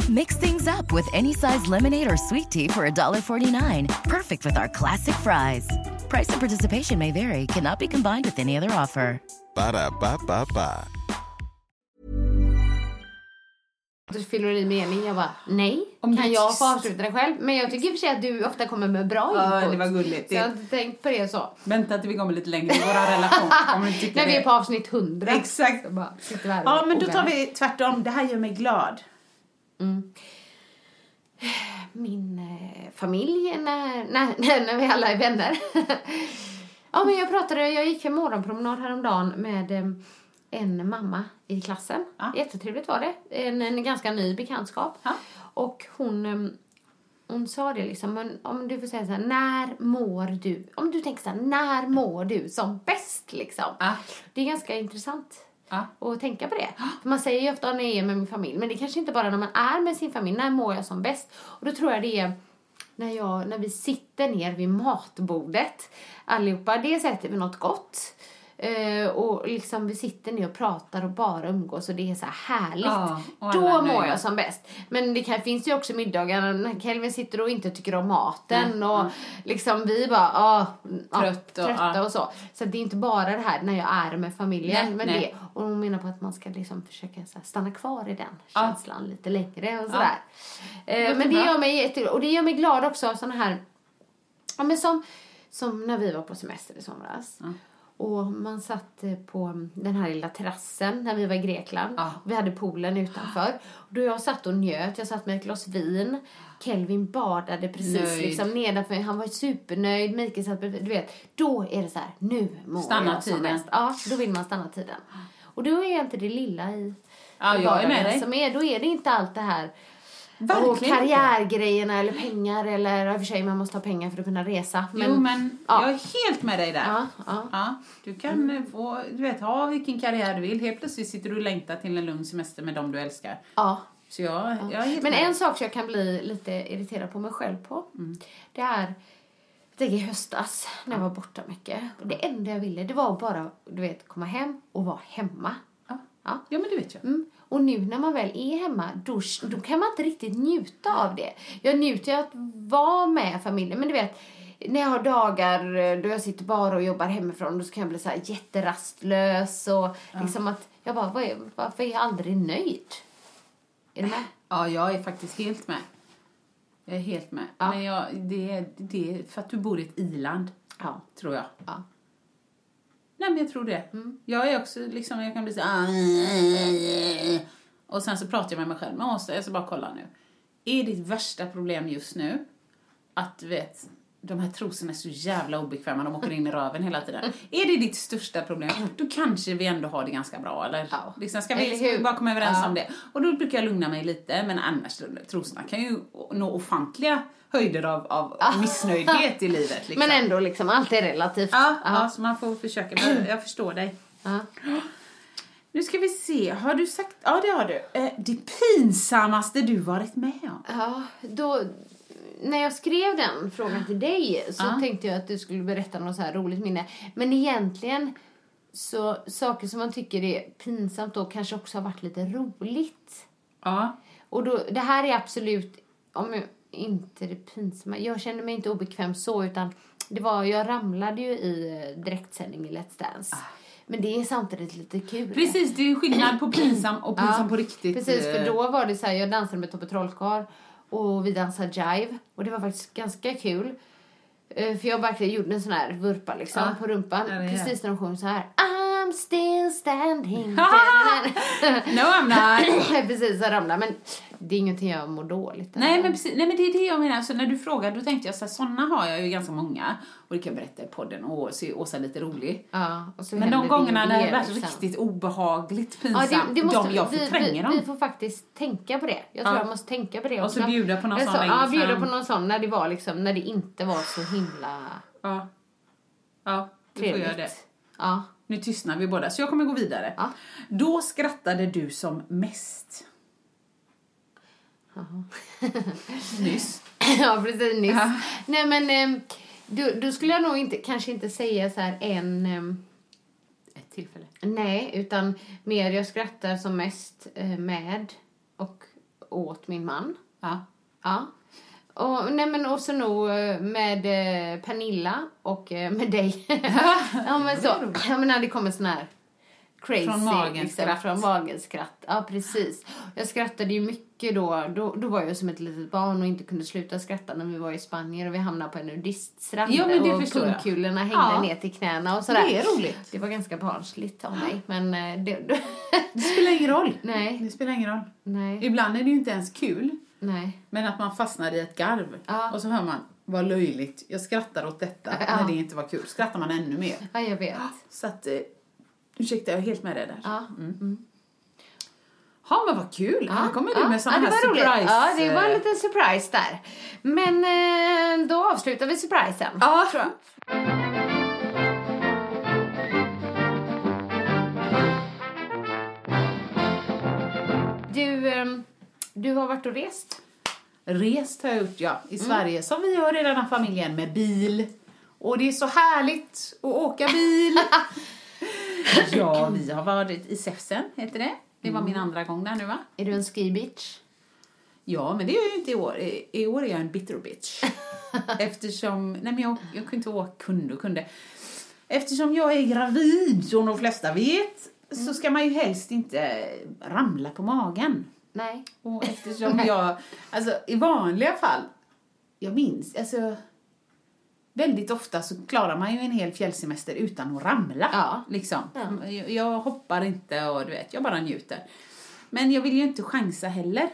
S8: Mix things up with any size lemonade or sweet tea for $1.49. Perfect with our classic fries. Price and participation may vary, cannot be combined with any other offer.
S7: Ba da ba ba ba.
S1: Du fyller i mening, jag bara nej,
S2: Om
S1: kan
S2: du-
S1: jag få avsluta det själv? Men jag tycker i och för sig att du ofta kommer med bra
S2: Ja,
S1: input.
S2: det var gulligt.
S1: Så jag har inte tänkt på det så.
S2: Vänta till vi kommer lite längre i vår relation. Om du tycker
S1: När vi är på avsnitt 100.
S2: Exakt.
S1: Bara
S2: Ja, men då tar vi tvärtom. Det här gör mig glad.
S1: min eh, familj när, när, när vi alla är vänner. ja, men jag pratade, jag gick en morgonpromenad häromdagen med eh, en mamma i klassen.
S2: Ja.
S1: Jättetrevligt var det. En, en ganska ny bekantskap.
S2: Ja.
S1: Och hon, eh, hon sa det liksom, men om du får säga så här, när mår du? Om du tänker så här, när mår du som bäst liksom?
S2: Ja.
S1: Det är ganska intressant
S2: Ja.
S1: och tänka på det. För man säger ju ofta när jag är med min familj, men det är kanske inte bara när man är med sin familj. När mår jag som bäst? Och då tror jag det är när, jag, när vi sitter ner vid matbordet allihopa. Dels äter vi något gott. Eh, och liksom vi sitter ner och pratar och bara umgås och det är så här härligt.
S2: Ja,
S1: Då mår jag som bäst. Men det kan, finns ju också middagar när Kelvin sitter och inte tycker om maten och liksom vi bara ah, ja,
S2: Trött och-
S1: trötta
S2: ja.
S1: och så. Så det är inte bara det här när jag är med familjen.
S2: Nej,
S1: men
S2: nej.
S1: det, och hon menar på att man ska liksom försöka här, stanna kvar i den känslan lite längre och sådär. Eh, men det
S2: bra.
S1: gör mig jätte, och det gör mig glad också såna här, ja men som, som när vi var på semester i somras. Och man satt på den här lilla terrassen när vi var i Grekland.
S2: Ja.
S1: Vi hade poolen utanför. Och då jag satt och njöt, jag satt med ett glas vin. Kelvin badade precis
S2: Nöjd.
S1: liksom nedanför. Han var supernöjd. Mikael satt. Du vet, då är det så här, nu mår
S2: Stanna
S1: jag som
S2: tiden.
S1: bäst. Ja, då vill man stanna tiden. Och då är inte det lilla i
S2: Ja, jag är med dig.
S1: Som är, då är det inte allt det här
S2: Verkligen
S1: och karriärgrejerna eller pengar eller i och för sig man måste ha pengar för att kunna resa. Men,
S2: jo, men
S1: ja.
S2: jag är helt med dig där.
S1: Ja, ja.
S2: Ja, du kan eh, få, du vet, ha vilken karriär du vill. Helt plötsligt sitter du och längtar till en lugn semester med dem du älskar.
S1: ja.
S2: Så jag, jag
S1: Men
S2: med.
S1: en sak som jag kan bli lite irriterad på mig själv på. Det är det är i höstas när jag var borta mycket. Och det enda jag ville det var bara du vet, komma hem och vara hemma.
S2: Ja.
S1: Ja.
S2: men du vet ju.
S1: Mm. Och nu när man väl är hemma, då, då kan man inte riktigt njuta av det. Jag njuter ju att vara med familjen, men du vet, när jag har dagar eh, då jag sitter bara och jobbar hemifrån, då kan jag bli så här jätterastlös och liksom att jag bara, vad är, varför är jag aldrig nöjd? Är du med?
S2: Ja, jag är faktiskt helt med. Jag är helt med.
S1: Ja.
S2: Men jag, det, är- det är för att du bor i ett iland,
S1: Ja.
S2: tror jag.
S1: ja.
S2: Nej, men jag tror det. Jag är också liksom, jag kan bli så här, Och sen så pratar jag med mig själv. Men Åsa, jag ska bara kolla nu. Är ditt värsta problem just nu att, du vet, de här trosorna är så jävla obekväma, de åker in i röven hela tiden. Är det ditt största problem, då kanske vi ändå har det ganska bra, eller?
S1: Ja.
S2: Liksom, ska, vi, ska vi
S1: hur?
S2: bara komma överens
S1: Ja.
S2: om det? Och då brukar jag lugna mig lite, men annars, trosorna kan ju nå ofantliga höjder av, av missnöjdhet i livet. Liksom.
S1: Men ändå liksom, allt är relativt.
S2: Ja, ja, så man får försöka. Jag förstår dig. Nu ska vi se, har du sagt, ja det har du. Eh, det pinsammaste du varit med om?
S1: Ja, då, när jag skrev den frågan till dig så
S2: Ja.
S1: tänkte jag att du skulle berätta något så här roligt minne. Men egentligen så saker som man tycker är pinsamt då kanske också har varit lite roligt.
S2: Ja.
S1: Och då, det här är absolut, om jag, inte det pinsamma, jag kände mig inte obekväm så utan det var, jag ramlade ju i eh, direktsändning i Let's Dance. Men det är samtidigt lite kul.
S2: Precis, det är skillnad på pinsam och pinsam
S1: Ja,
S2: på riktigt.
S1: Precis, för
S2: eh,
S1: då var det så här, jag dansade med Tobbe Trollkarl och vi dansade jive och det var faktiskt ganska kul. Eh, För jag verkligen gjorde en sån här vurpa liksom
S2: Ja.
S1: på rumpan.
S2: Ja,
S1: precis när de sjöng så här. I'm still standing.
S2: No I'm not.
S1: precis, jag ramlade. Men det är ingenting jag mår dåligt av.
S2: Nej men, precis, nej men det är det jag menar, så när du frågar då tänkte jag så här, sådana har jag ju ganska många och det kan jag berätta i podden och se Åsa lite rolig.
S1: Ja, och så
S2: Men de gångerna när det varit riktigt obehagligt
S1: Ja,
S2: pinsamt,
S1: det, det måste,
S2: de, jag
S1: vi,
S2: förtränger
S1: vi,
S2: dem.
S1: vi får faktiskt tänka på det. Jag tror
S2: Ja.
S1: jag måste tänka på det
S2: Och så
S1: också.
S2: bjuda på någon
S1: Eller
S2: sån
S1: så, Ja, bjuda på någon sån när det var liksom, när det inte var så himla
S2: Ja. Ja, du får göra det.
S1: Ja.
S2: Nu tystnar vi båda, så jag kommer gå vidare.
S1: Ja.
S2: Då skrattade du som mest. Nyss.
S1: ja, precis nyss.
S2: Ja.
S1: Nej, men ehm, då, då skulle jag nog inte, kanske inte säga så här en... ehm,
S2: Ett tillfälle.
S1: nej, utan mer jag skrattar som mest eh, med och åt min man.
S2: Ja.
S1: Ja. Och, nej men också nog eh, med eh, Pernilla och eh, med dig. ja men så. Ja men när det kommer sån här crazy.
S2: Från magen
S1: liksom,
S2: skratt.
S1: Från magen skratt. Ja precis. Jag skrattade ju mycket då. då. Då var jag som ett litet barn och inte kunde sluta skratta när vi var i Spanien och vi hamnade på en nudiststrand.
S2: Ja, men det
S1: och
S2: jag.
S1: pungkulorna hängde
S2: Ja.
S1: ner till knäna och sådär.
S2: Det är roligt.
S1: Det var ganska barnsligt av mig. Men eh, det,
S2: Det spelar ingen roll.
S1: nej,
S2: Det spelar ingen roll.
S1: nej,
S2: Ibland är det ju inte ens kul,
S1: nej.
S2: men att man fastnar i ett garv.
S1: Ja.
S2: Och så hör man, vad löjligt, jag skrattar åt detta,
S1: Ja.
S2: när det inte var kul. Skrattar man ännu mer.
S1: Ja, jag vet.
S2: Så att, eh, ursäkta, jag är helt med dig där.
S1: Ja.
S2: Ja, men vad kul! Här kommer du med såna
S1: ja,
S2: här
S1: var roligt.
S2: surprise.
S1: Ja, det var en
S2: eh,
S1: liten surprise där. Men eh, då avslutar vi surprisen.
S2: Ja.
S1: tror jag. Du, ehm, du har varit och rest.
S2: Rest har jag gjort, ja.
S1: Mm.
S2: I Sverige, som vi gör i den här familjen, med bil. Och det är så härligt att åka bil. ja, vi har varit i Säfsen, heter det. Det var min
S1: Mm.
S2: andra gång där nu, va?
S1: Är du en ski bitch?
S2: Ja, men det är jag ju inte i år. I, i år är jag en bitter bitch. Eftersom, nej men jag, jag kunde inte åka, kunde och kunde. Eftersom jag är gravid, som de flesta vet,
S1: Mm.
S2: så ska man ju helst inte ramla på magen.
S1: Nej.
S2: Och eftersom jag, alltså i vanliga fall, jag minns, alltså väldigt ofta så klarar man ju en hel fjällsemester utan att ramla.
S1: Ja.
S2: Liksom.
S1: Ja.
S2: Jag, hoppar inte och du vet, jag bara njuter. Men jag vill ju inte chansa heller.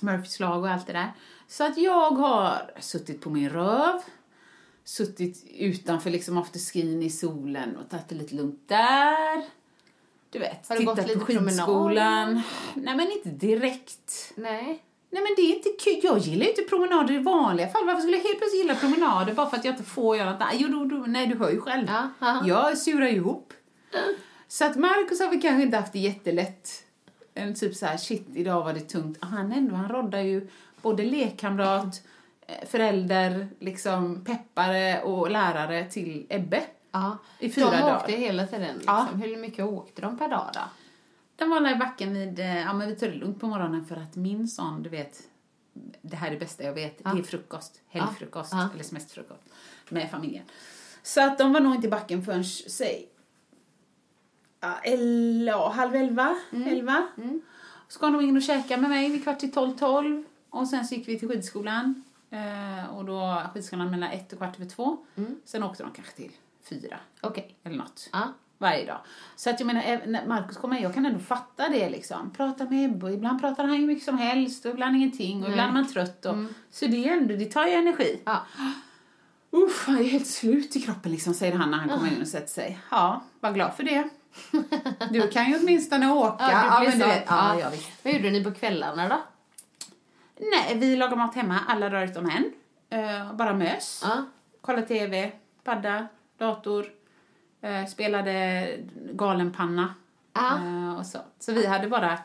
S2: Murphys lag och allt det där. Så att jag har suttit på min röv, suttit utanför liksom afterskin i solen och tagit det lite lugnt där. Du vet,
S1: Har du gått lite
S2: på skidskolan. Nej men inte direkt.
S1: Nej.
S2: Nej men det är inte kul. Jag gillar ju inte promenader i vanliga fall. Varför skulle jag helt plötsligt gilla promenader bara för att jag inte får göra något? Jo, då, nej du hör ju själv.
S1: Ja, ja.
S2: Jag surar ihop. Så att Marcus har vi kanske inte haft det jättelätt. En typ så här, shit idag var det tungt. Han ändå, han roddar ju både lekkamrat, eh, förälder, liksom peppare och lärare till Ebbe.
S1: Ja.
S2: I fyra
S1: de
S2: dagar.
S1: åkte hela tiden. Liksom.
S2: Ja.
S1: Hur mycket åkte de per dag då?
S2: De var i backen vid, eh, ja men vi tog det lugnt på morgonen för att min son, du vet, det här är det bästa jag vet,
S1: Ja.
S2: det är frukost, helgfrukost,
S1: Ja.
S2: eller semesterfrukost med familjen. Så att de var nog inte i backen förrän, säg, ja, el, ja, halv elva,
S1: Mm.
S2: elva. Så kom de in och käkade med mig vid kvart i tolv, tolv. Och sen så gick vi till skidskolan. Eh, och då skidskolan mellan ett och kvart över två.
S1: Mm.
S2: Sen åkte de kanske till fyra,
S1: Okej.
S2: eller något
S1: Ja.
S2: varje dag. Så att jag menar, även när Markus kommer, jag kan ändå fatta det liksom. Prata med Ebbe ibland pratar han hur mycket som helst och ibland ingenting och ibland är man trött. Och, Så det är ändå, det tar ju energi.
S1: Ja.
S2: Uff, jag är helt slut i kroppen liksom, säger han när han kommer in och sätter sig. Ja, var glad för det. Du kan ju åtminstone åka.
S1: Ja, blir
S2: men du
S1: så.
S2: vet, ja,
S1: Ja.
S2: ja, visst.
S1: Vad gjorde ni på kvällarna då?
S2: Nej, vi lagar mat hemma, alla dagar utom en. Eh, bara mös.
S1: Ja.
S2: Kolla TV, padda, dator. eh, spelade galenpanna. Eh, och så. så vi hade bara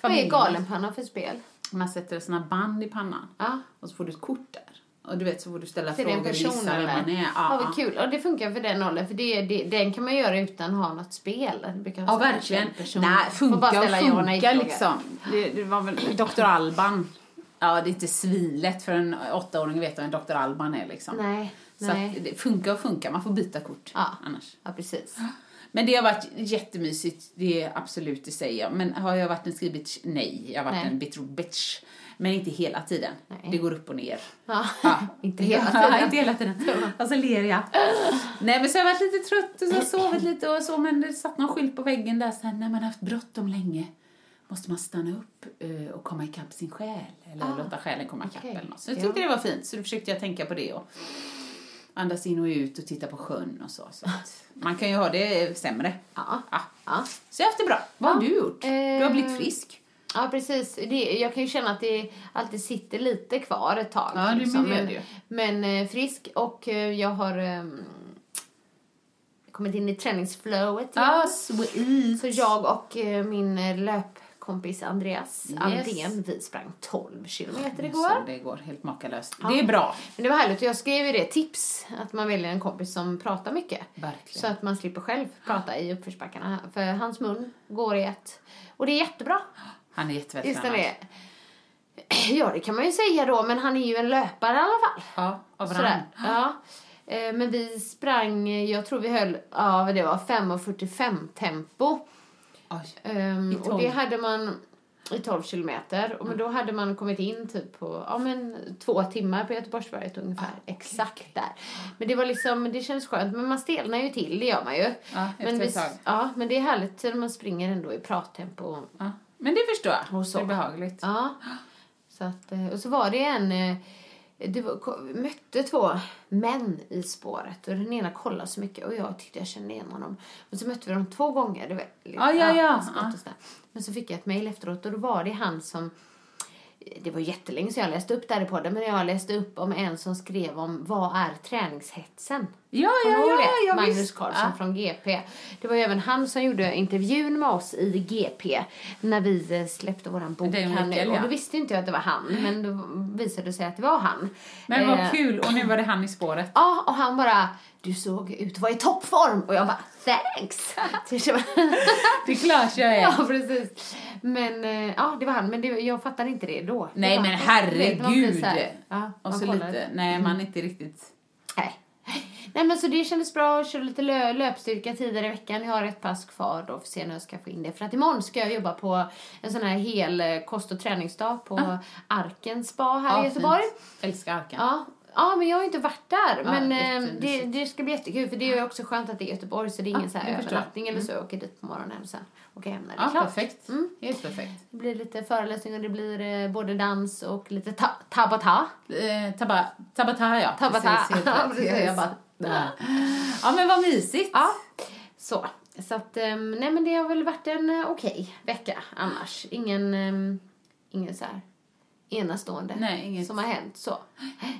S1: Vad är galenpanna för spel?
S2: Man sätter såna band i pannan.
S1: Ja.
S2: Och så får du ett kort där. Och du vet så får du ställa
S1: den
S2: frågor och gissa vem man är.
S1: Ja,
S2: Ja,
S1: kul. Och det funkar för den åldern. För det, det, den kan man göra utan att ha något spel. Det brukar
S2: Ja, verkligen. Nej,
S1: Får bara
S2: funka och
S1: ställa ja och
S2: funka
S1: nej-frågor.
S2: liksom. Det, det var väl Dr. Alban. Ja, det är inte svinlätt för en åttaåring att veta vem Dr. Alban är liksom.
S1: Nej,
S2: Så
S1: nej.
S2: att det funkar och funkar, man får byta kort
S1: Ja.
S2: annars.
S1: Ja, precis.
S2: Men det har varit jättemysigt, det är absolut, det säger jag. Men har jag varit en skrivit bitch? Nej, jag har varit
S1: Nej.
S2: en bitter bitch. Men inte hela tiden.
S1: Nej.
S2: Det går upp och ner.
S1: Ja.
S2: Ja.
S1: Inte hela
S2: Ja,
S1: tiden.
S2: inte hela tiden. Och så ler jag. Nej men så har jag varit lite trött och så har jag sovit lite och så men det satt någon skylt på väggen där så här, när man har haft bråttom länge måste man stanna upp eh, och komma ikapp sin själ eller låta själen komma ikapp
S1: okej.
S2: eller något. Så jag
S1: Ja.
S2: tyckte det var fint så då försökte jag tänka på det och andas in och ut och titta på sjön och så. så man kan ju ha det sämre.
S1: Ja.
S2: Ja.
S1: Ja.
S2: Så jag har haft det bra. Vad har
S1: Ja.
S2: du gjort? Du har
S1: Eh,
S2: blivit frisk.
S1: Ja, precis. Det, jag kan ju känna att det alltid sitter lite kvar ett tag.
S2: Ja, det
S1: liksom. men, men eh, frisk och eh, jag har ehm, kommit in i träningsflowet
S2: sweet.
S1: Så jag och eh, min eh, löpkompis Andreas
S2: Yes.
S1: Andén, vi sprang 12 kilometer
S2: Jag
S1: igår.
S2: såg det igår, helt makalöst. Det är bra.
S1: Men det var härligt och jag skrev ju det tips att man väljer en kompis som pratar mycket.
S2: Verkligen.
S1: Så att man slipper själv prata i uppförsbackarna. För hans mun går i ett. Och det är jättebra.
S2: Han är jättevältränad.
S1: Ja, det kan man ju säga då, men han är ju en löpare i alla fall.
S2: Ja, av
S1: Sådär. Ja. Eh, Men vi sprang, jag tror vi höll, ja det var, 5.45 tempo. Ehm, och
S2: 12.
S1: det hade man i 12 kilometer. Och men då hade man kommit in typ på ja, men, två timmar på Göteborgsvarvet ungefär. Exakt där. Men det var liksom, det känns skönt. Men man stelnar ju till, det gör man ju.
S2: Efter
S1: men, vi, ja, men det är härligt när man springer ändå i prattempo.
S2: Ja. Men det förstår jag.
S1: Och så.
S2: Det är behagligt.
S1: Ja. Så att, eh, och så var det en... Det var, mötte två män i spåret och den ena kollade så mycket och jag tyckte jag kände igen honom. Men så mötte vi dem två gånger. Det var,
S2: Ja, ja, ja. Ja.
S1: Men så fick jag ett mejl efteråt och då var det han som det var jättelänge sedan jag läste upp det här i podden, men jag läste upp om en som skrev om vad är träningshetsen?
S2: Ja, ja, ja, ja,
S1: Magnus
S2: visst.
S1: Karlsson
S2: Ja.
S1: från GP. Det var ju även han som gjorde intervjun med oss i GP när vi eh, släppte våran bok.
S2: Det är
S1: här nu.
S2: Mikael,
S1: Och
S2: ja.
S1: då visste inte jag att det var han, men då visade det sig att det var han.
S2: Men vad
S1: Eh,
S2: kul. Och nu var det han i spåret.
S1: Ja, och han bara, du såg ut att vara i toppform. Och jag bara, thanks. Bara,
S2: Det är klart jag är.
S1: ja, precis. Men eh, ja, det var han. Men det, jag fattade inte det då. Det
S2: Nej
S1: var-
S2: men herregud.
S1: Ja,
S2: och så
S1: kollar.
S2: lite, nej man är inte riktigt...
S1: Nej. Nej men så det kändes bra. Jag körde lite lö- löpstyrka tidigare i veckan. Jag har ett pass kvar då att se när jag ska få in det. För att imorgon ska jag jobba på en sån här hel eh, kost och träningsdag på Arken spa här i Göteborg.
S2: fint. Älskar Arken.
S1: Ja. Ja, men jag har inte varit där. Men eh, det, det ska bli jättekul för det är ju också skönt att det är Göteborg så det är ingen
S2: Ja,
S1: så övernattning eller så. Jag åker dit på morgonen och sen åker hem när det är
S2: Ja,
S1: klart.
S2: perfekt.
S1: Mm.
S2: Helt perfekt.
S1: Det blir lite föreläsningar, det blir eh, både dans och lite ta- tabata.
S2: Eh, taba, tabata, ja.
S1: Tabata.
S2: Precis,
S1: Ja, precis.
S2: Bara, ja men vad mysigt.
S1: Ja, så. Så att, ehm, nej men det har väl varit en eh, okej vecka annars. Ingen, um, ingen så här enastående
S2: Nej, inget.
S1: som har hänt så.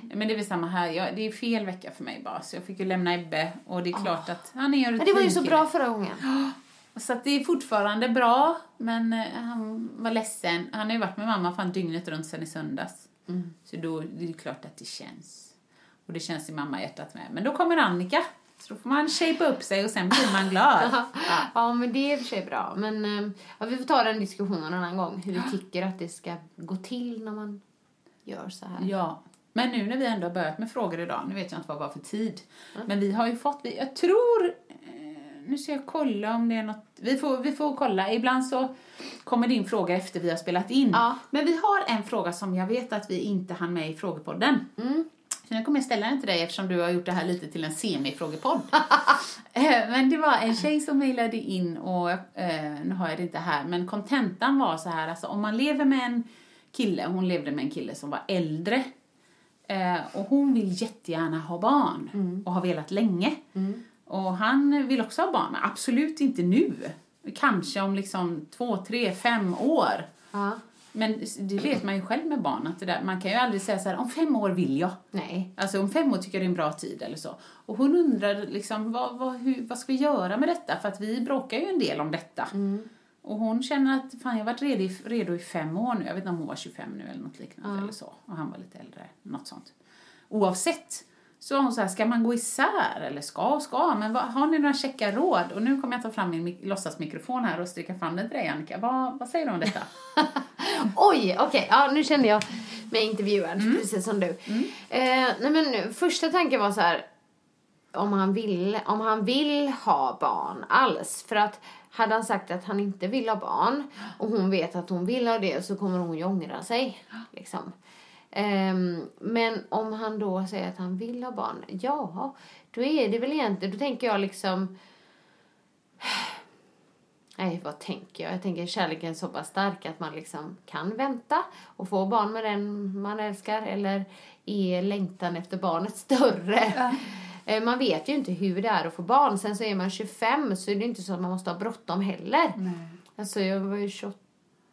S2: Men det är väl samma här. Jag, det är fel vecka för mig bara. Så jag fick ju lämna Ebbe. Och det är klart att han är en
S1: Men det var ju så bra förra gången.
S2: Så att det är fortfarande bra. Men eh, han var ledsen. Han har ju varit med mamma fan dygnet runt sen i söndags.
S1: Mm.
S2: Så då det är det klart att det känns. Och det känns i mamma hjärtat med. Men då kommer Annika. Så då får man shape upp sig och sen blir man glad. ja.
S1: Ja, men det är i och för sig bra. Men ehm, ja, vi får ta den diskussionen en annan gång. Hur vi tycker att det ska gå till när man gör så här.
S2: Ja. Men nu när vi ändå har börjat med frågor idag, nu vet jag inte vad det var för tid, men vi har ju fått, vi- jag tror, eh, nu ska jag kolla om det är något, vi får, vi får kolla, ibland så kommer din fråga efter vi har spelat in.
S1: Ja.
S2: Men vi har en fråga som jag vet att vi inte hann med i frågepodden.
S1: Mm.
S2: Så nu kommer jag ställa den till dig eftersom du har gjort det här lite till en semifrågepodd. Eh, men det var en tjej som mejlade in och eh, nu har jag det inte här, men kontentan var så här, alltså om man lever med en kille, hon levde med en kille som var äldre, Eh, och hon vill jättegärna ha barn
S1: Mm.
S2: och har velat länge. Och han vill också ha barn, men absolut inte nu. Kanske om liksom två, tre, fem år.
S1: Ja.
S2: Men det vet man ju själv med barn, att det där, man kan ju aldrig säga så här, om fem år vill jag.
S1: Nej.
S2: Alltså om fem år tycker jag det är en bra tid eller så. Och hon undrar liksom, vad, vad, hur, vad ska vi göra med detta? För att vi bråkar ju en del om detta. Och hon känner att, fan jag har varit redo, i- redo i fem år nu. Jag vet inte om hon var 25 nu eller något liknande eller så. Och han var lite äldre, något sånt. Oavsett så hon så här, ska man gå isär eller ska, ska, men vad, har ni några checka råd? Och nu kommer jag ta fram min mik- låtsasmikrofon här och sträcka fram den till dig Annika. Vad, vad säger du om detta?
S1: Oj, okej. Ja, nu kände jag mig intervjuad,
S2: Mm.
S1: precis som du. Eh, nej, men första tanken var så här, om han, vill, om han vill ha barn alls. För att hade han sagt att han inte vill ha barn och hon vet att hon vill ha det så kommer hon ju ångra sig. Liksom. Ehm, men om han då säger att han vill ha barn, ja, då är det väl egentligen, då tänker jag liksom Nej, vad tänker jag? Jag tänker kärleken är så pass stark att man liksom kan vänta och få barn med den man älskar eller är längtan efter barnet större. Eh, Man vet ju inte hur det är att få barn. Sen så är man 25 så är det inte så att man måste ha bråttom heller. Alltså jag var ju 28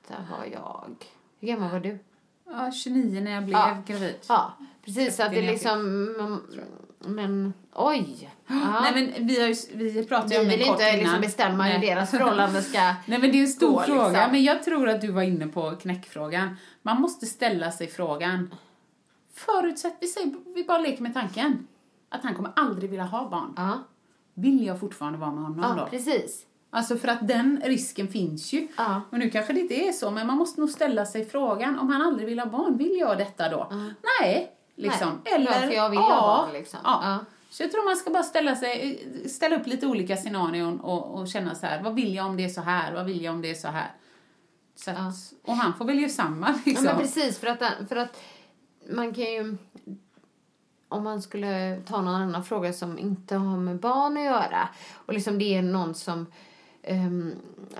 S1: var jag. Hur gammal var du?
S2: Ja, 29 när jag blev
S1: Ja.
S2: gravid.
S1: Ja, precis. Så att det
S2: 30 när jag
S1: liksom... Men, men oj. Ja.
S2: Nej men vi, har ju, vi pratade ju
S1: vi
S2: om det
S1: vill
S2: kort
S1: inte
S2: innan.
S1: liksom bestämma hur
S2: Nej.
S1: deras förhållande ska
S2: Nej men det är en stor
S1: gå,
S2: fråga,
S1: liksom.
S2: men jag tror att du var inne på knäckfrågan. Man måste ställa sig frågan, förutsätt, vi, säger, vi bara leker med tanken, att han kommer aldrig vilja ha barn.
S1: Ja,
S2: Vill jag fortfarande vara med honom
S1: ja
S2: då?
S1: precis.
S2: Alltså för att den risken finns ju.
S1: Ja.
S2: Och nu kanske det inte är så, men man måste nog ställa sig frågan, om han aldrig vill ha barn, vill jag detta då? Nej, liksom.
S1: Nej,
S2: Eller,
S1: ja, för jag vill
S2: ja,
S1: ha barn, liksom.
S2: Ja.
S1: Ja.
S2: Så jag tror man ska bara ställa, sig, ställa upp lite olika scenarion och, och känna så här, vad vill jag om det är så här, vad vill jag om det är så här? Så att, Och han får väl göra samma
S1: Ja,
S2: liksom.
S1: men precis, för att, för att man kan ju... Om man skulle ta någon annan fråga som inte har med barn att göra och liksom det är någon som ehm,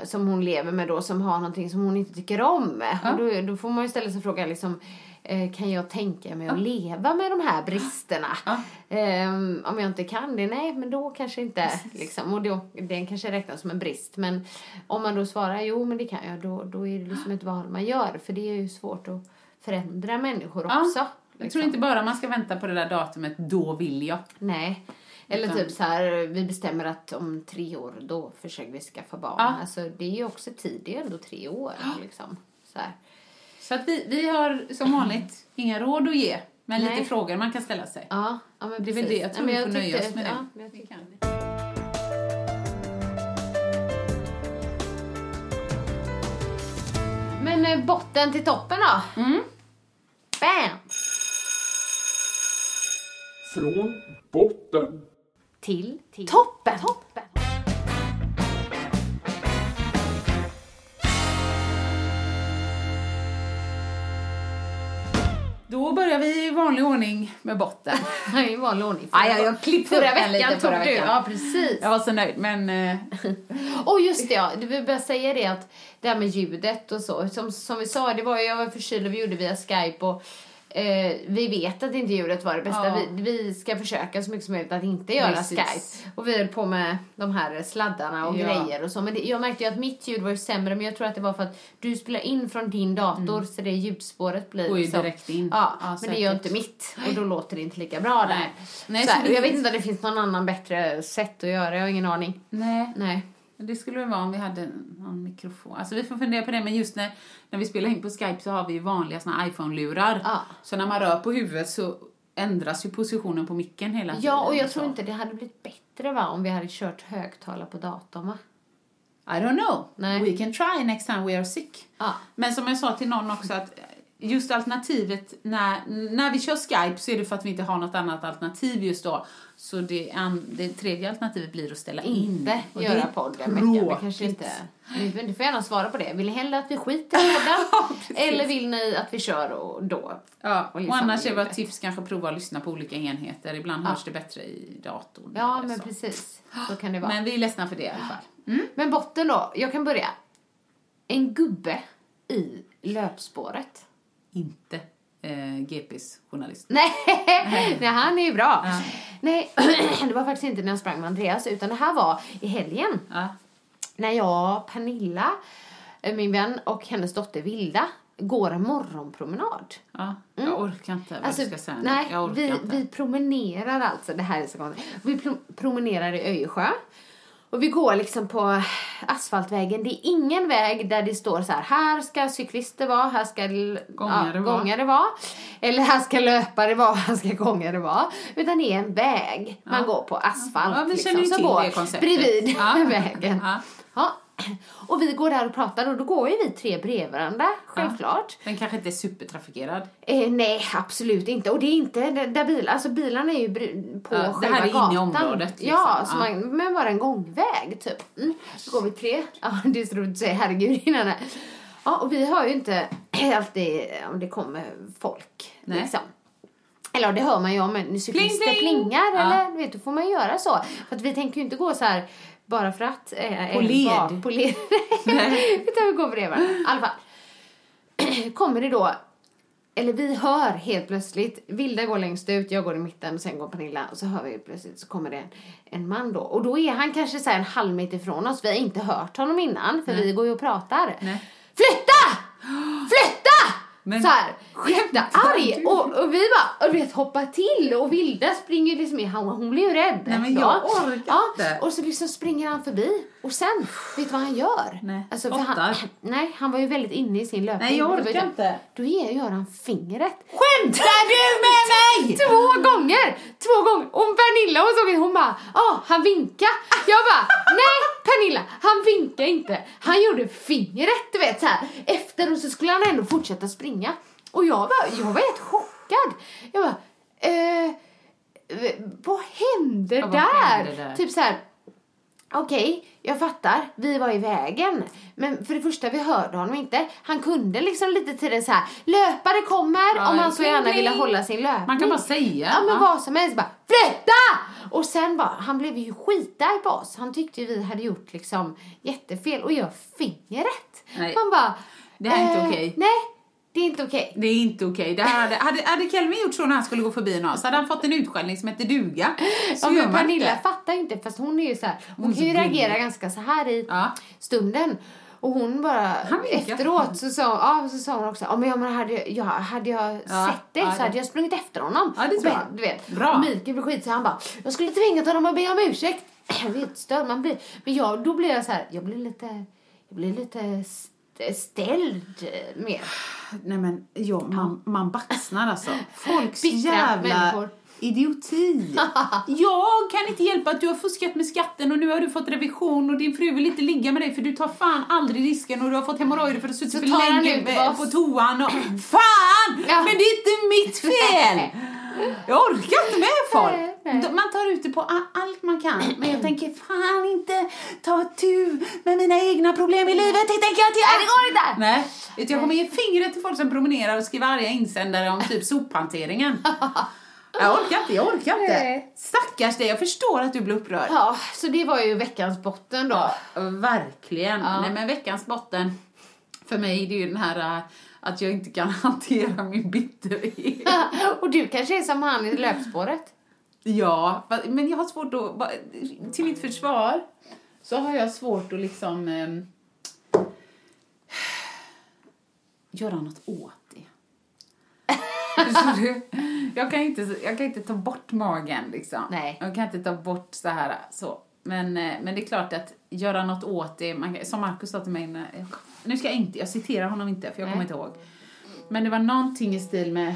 S1: som hon lever med då som har någonting som hon inte tycker om. Och då, då får man ju ställa sig frågan liksom eh, kan jag tänka mig att leva med de här bristerna? Ehm, om jag inte kan det, nej men då kanske inte. Liksom. Och då, den kanske räknas som en brist. Men om man då svarar jo men det kan jag, då, då är det liksom ett val man gör. För det är ju svårt att förändra människor
S2: Ja.
S1: också.
S2: Jag
S1: liksom.
S2: tror inte bara man ska vänta på det där datumet, då vill jag.
S1: Nej. Eller
S2: Utan-
S1: typ så här, vi bestämmer att om tre år då försöker vi skaffa barn.
S2: Ja.
S1: Alltså det är ju också tid, det är ändå tre år liksom. Så här.
S2: Så att vi, vi har som vanligt inga råd att ge, men
S1: Nej.
S2: lite frågor man kan ställa sig.
S1: Ja, ja men
S2: Det är väl det, jag tror
S1: Nej,
S2: vi
S1: men
S2: får nöja oss med det.
S1: ja, jag
S2: Vi kan.
S1: Men eh, botten till toppen då?
S2: Mm.
S1: Bam!
S9: Från botten.
S1: Till, toppen. toppen.
S2: Då börjar vi i vanlig ordning med botten.
S1: I vanlig ordning.
S2: Ja, ja, jag klippte
S1: förra veckan
S2: lite förra
S1: tog du.
S2: veckan.
S1: Ja, precis.
S2: Jag var så nöjd, men... eh,
S1: Och just det, ja. Du vill bara säga det att det här med ljudet och så. Som, som vi sa, det var jag var förkyld och vi gjorde via Skype och eh, vi vet att inte ljudet var det bästa.
S2: Ja.
S1: Vi, vi ska försöka så mycket som möjligt att inte göra
S2: Precis.
S1: Skype. Och vi höll på med de här sladdarna och
S2: Ja.
S1: grejer och så. Men det, jag märkte ju att mitt ljud var ju sämre men jag tror att det var för att du spelar in från din dator så det ljudspåret blir
S2: Mm. Går ju
S1: liksom-
S2: direkt in.
S1: Ja,
S2: Ja,
S1: men det gör
S2: säkert.
S1: inte mitt och då låter det inte lika bra där.
S2: Nej. Nej,
S1: så
S2: så
S1: här, Jag vet inte om det finns någon annan bättre sätt att göra, jag har ingen aning.
S2: Nej.
S1: Nej.
S2: Det skulle väl vara om vi hade någon mikrofon. Alltså vi får fundera på det, men just när, när vi spelar in på Skype så har vi ju vanliga såna iPhone-lurar.
S1: Ja.
S2: Så när man rör på huvudet så ändras ju positionen på micken hela tiden.
S1: Ja, och jag tror inte det hade blivit bättre va om vi hade kört högtalare på datorn va?
S2: I don't know.
S1: Nej.
S2: We can try next time we are sick.
S1: Ja.
S2: Men som jag sa till någon också att just alternativet när, när vi kör Skype så är det för att vi inte har något annat alternativ just då. Så det, an, det tredje alternativet blir att ställa in.
S1: Inte
S2: Och
S1: göra
S2: det är
S1: podd en vecka. Vi kanske inte... Ni får gärna svara på det. Vill ni hellre att vi skiter i podden? eller vill ni att vi kör och då?
S2: Ja,
S1: Och
S2: och, annars är vårt tips kanske att prova att lyssna på olika enheter. Ibland hörs det bättre i datorn.
S1: Ja, men
S2: så.
S1: precis. Så kan det vara.
S2: Men vi är ledsna för det i alla fall.
S1: Men botten då, jag kan börja. En gubbe i löpspåret.
S2: Inte. eh, GPs journalist.
S1: Nej, nej, han är ju bra. Nej, det var faktiskt inte när jag sprang med Andreas, utan det här var i helgen.
S2: Ja.
S1: När jag, Pernilla, eh, min vän och hennes dotter Vilda går en morgonpromenad.
S2: Ja, jag orkar inte vad
S1: Alltså,
S2: du ska säga
S1: nej, vi,
S2: inte.
S1: vi promenerar alltså, det här är så konstigt. Vi pro- promenerar i Öjersjö. Och vi går liksom på asfaltvägen. Det är ingen väg där det står så här, här ska cyklister vara, här ska
S2: Gångare
S1: ja, gångare vara. Eller här ska löpare vara, här ska gångare vara. Utan det är en väg man går på asfalt.
S2: Ja, vi
S1: liksom,
S2: känner ju
S1: som
S2: till det konceptet.
S1: bredvid
S2: Ja.
S1: vägen.
S2: Ja.
S1: Ja. Och vi går där och pratar och då går ju vi tre bredvid varandra, självklart.
S2: Den kanske inte är supertrafikerad.
S1: Eh, nej, absolut inte. Och det är inte där, bilar, alltså bilarna är ju på
S2: Ja, det
S1: själva
S2: här är inne i
S1: gatan.
S2: området, liksom.
S1: Ja, så
S2: Ja.
S1: Man, men bara en gångväg typ. Mm. Då går vi tre. Ja, det är så roligt att säga herregud innan det. Ja, och vi hör ju inte alltid om det kommer folk.
S2: Nej.
S1: Liksom. Eller ja, det hör man ju om en cyklister
S2: Pling, pling.
S1: plingar.
S2: Ja.
S1: Eller vet, då får man göra så. För att vi tänker ju inte gå så här bara för att. Eh,
S2: På led.
S1: bak- På led.
S2: Nej.
S1: Utan vi går bredvid varandra. I alla fall. kommer det då, eller vi hör helt plötsligt, Vilda går längst ut, jag går i mitten och sen går Pernilla och så hör vi plötsligt så kommer det en, en man då. Och då är han kanske så en halv meter ifrån oss, vi har inte hört honom innan för vi går ju och pratar.
S2: Nej.
S1: Flytta! Flytta!
S2: Men-
S1: så här, jättearg. Och, och vi bara, och vet, hoppar till och Vilda springer liksom i, hon, hon blir ju rädd.
S2: Nej, men
S1: Ja.
S2: jag orkar
S1: ja,
S2: inte.
S1: Och så liksom springer han förbi och sen, vet du vad han gör?
S2: Nej,
S1: Alltså, han, nej, han var ju väldigt inne i sin löpning.
S2: Nej, jag orkar inte.
S1: Då gör han fingret.
S2: Skämtar du med mig?
S1: Två gånger! Två gånger! Och Pernilla hon såg hon bara, ja, han vinka. Jag bara, nej Pernilla, han vinkade inte. Han gjorde fingret, du vet så här. Efter och så skulle han ändå fortsätta springa. Och jag var, jag var helt chockad. Jag bara, eh, vad hände
S2: Ja, vad
S1: där?
S2: hände där?
S1: Typ så här. Okej, jag fattar. Vi var i vägen. Men för det första, vi hörde honom inte. Han kunde liksom lite tiden så här. Löpare kommer
S2: Ja,
S1: om han så gärna ville hålla sin löpning.
S2: Man kan bara säga.
S1: Ja, men
S2: Ja.
S1: vad som helst. Bara, flytta! Och sen bara, han blev ju skitarg på oss. Han tyckte ju vi hade gjort liksom jättefel och gör fingret.
S2: Nej.
S1: Han bara,
S2: Det här är inte
S1: eh,
S2: okej.
S1: Nej, det är inte okej.
S2: Det är inte okej. Det här hade, hade, hade Kelvin gjort så när han skulle gå förbi någon så hade han fått en utskällning som hette duga. Så
S1: Ja, men Pernilla
S2: inte.
S1: fattar inte fast hon är ju så här, hon,
S2: Hon
S1: kan ju reagera ganska så här i
S2: Ja.
S1: stunden. Och hon bara, efteråt så sa, ja, så sa hon också, ja men hade, jag, hade jag
S2: Ja,
S1: sett det
S2: ja,
S1: så hade jag sprungit efter honom.
S2: Ja, det tror jag.
S1: Du vet.
S2: Bra.
S1: Och Mikael blev skit så han bara, jag skulle tvingat honom att be om ursäkt. Jag vet, störd man blir. Men jag, då blev jag så här, jag blev lite, jag blev lite ställd eh, mer.
S2: Nej men ja, man, man baxnar alltså. Folks
S1: Bittra
S2: jävla
S1: människor.
S2: idioti. jag kan inte hjälpa att du har fuskat med skatten och nu har du fått revision och din fru vill inte ligga med dig för du tar fan aldrig risken och du har fått hemorrojder för att du suttit för länge på toan och fan!
S1: Ja.
S2: Men det är inte mitt fel! Jag orkar inte med folk. Man tar ut det på allt man kan. Men jag tänker fan inte ta tur med mina egna problem i livet. Det tänker jag göra.
S1: Nej, det går inte.
S2: Nej, jag kommer ge fingret till folk som promenerar och skriver arga insändare om typ sophanteringen. Jag orkar inte, jag orkar inte.
S1: Nej.
S2: Stackars dig, jag förstår att du blir upprörd.
S1: Ja, så det var ju veckans botten då.
S2: Ja, verkligen.
S1: Ja.
S2: Nej men veckans botten, för mig det är ju den här äh, att jag inte kan hantera min bitterhet.
S1: Och du kanske är som han i löpspåret.
S2: Ja, men jag har svårt att, till mitt försvar, så har jag svårt att liksom ehm, göra något åt det. Jag kan, inte, jag kan inte ta bort magen liksom.
S1: Nej.
S2: Jag kan inte ta bort så här så. Men, eh, men det är klart att göra något åt det, man, som Markus sa till mig, nu ska jag inte, jag citerar honom inte för jag kommer inte ihåg. Men det var någonting i stil med,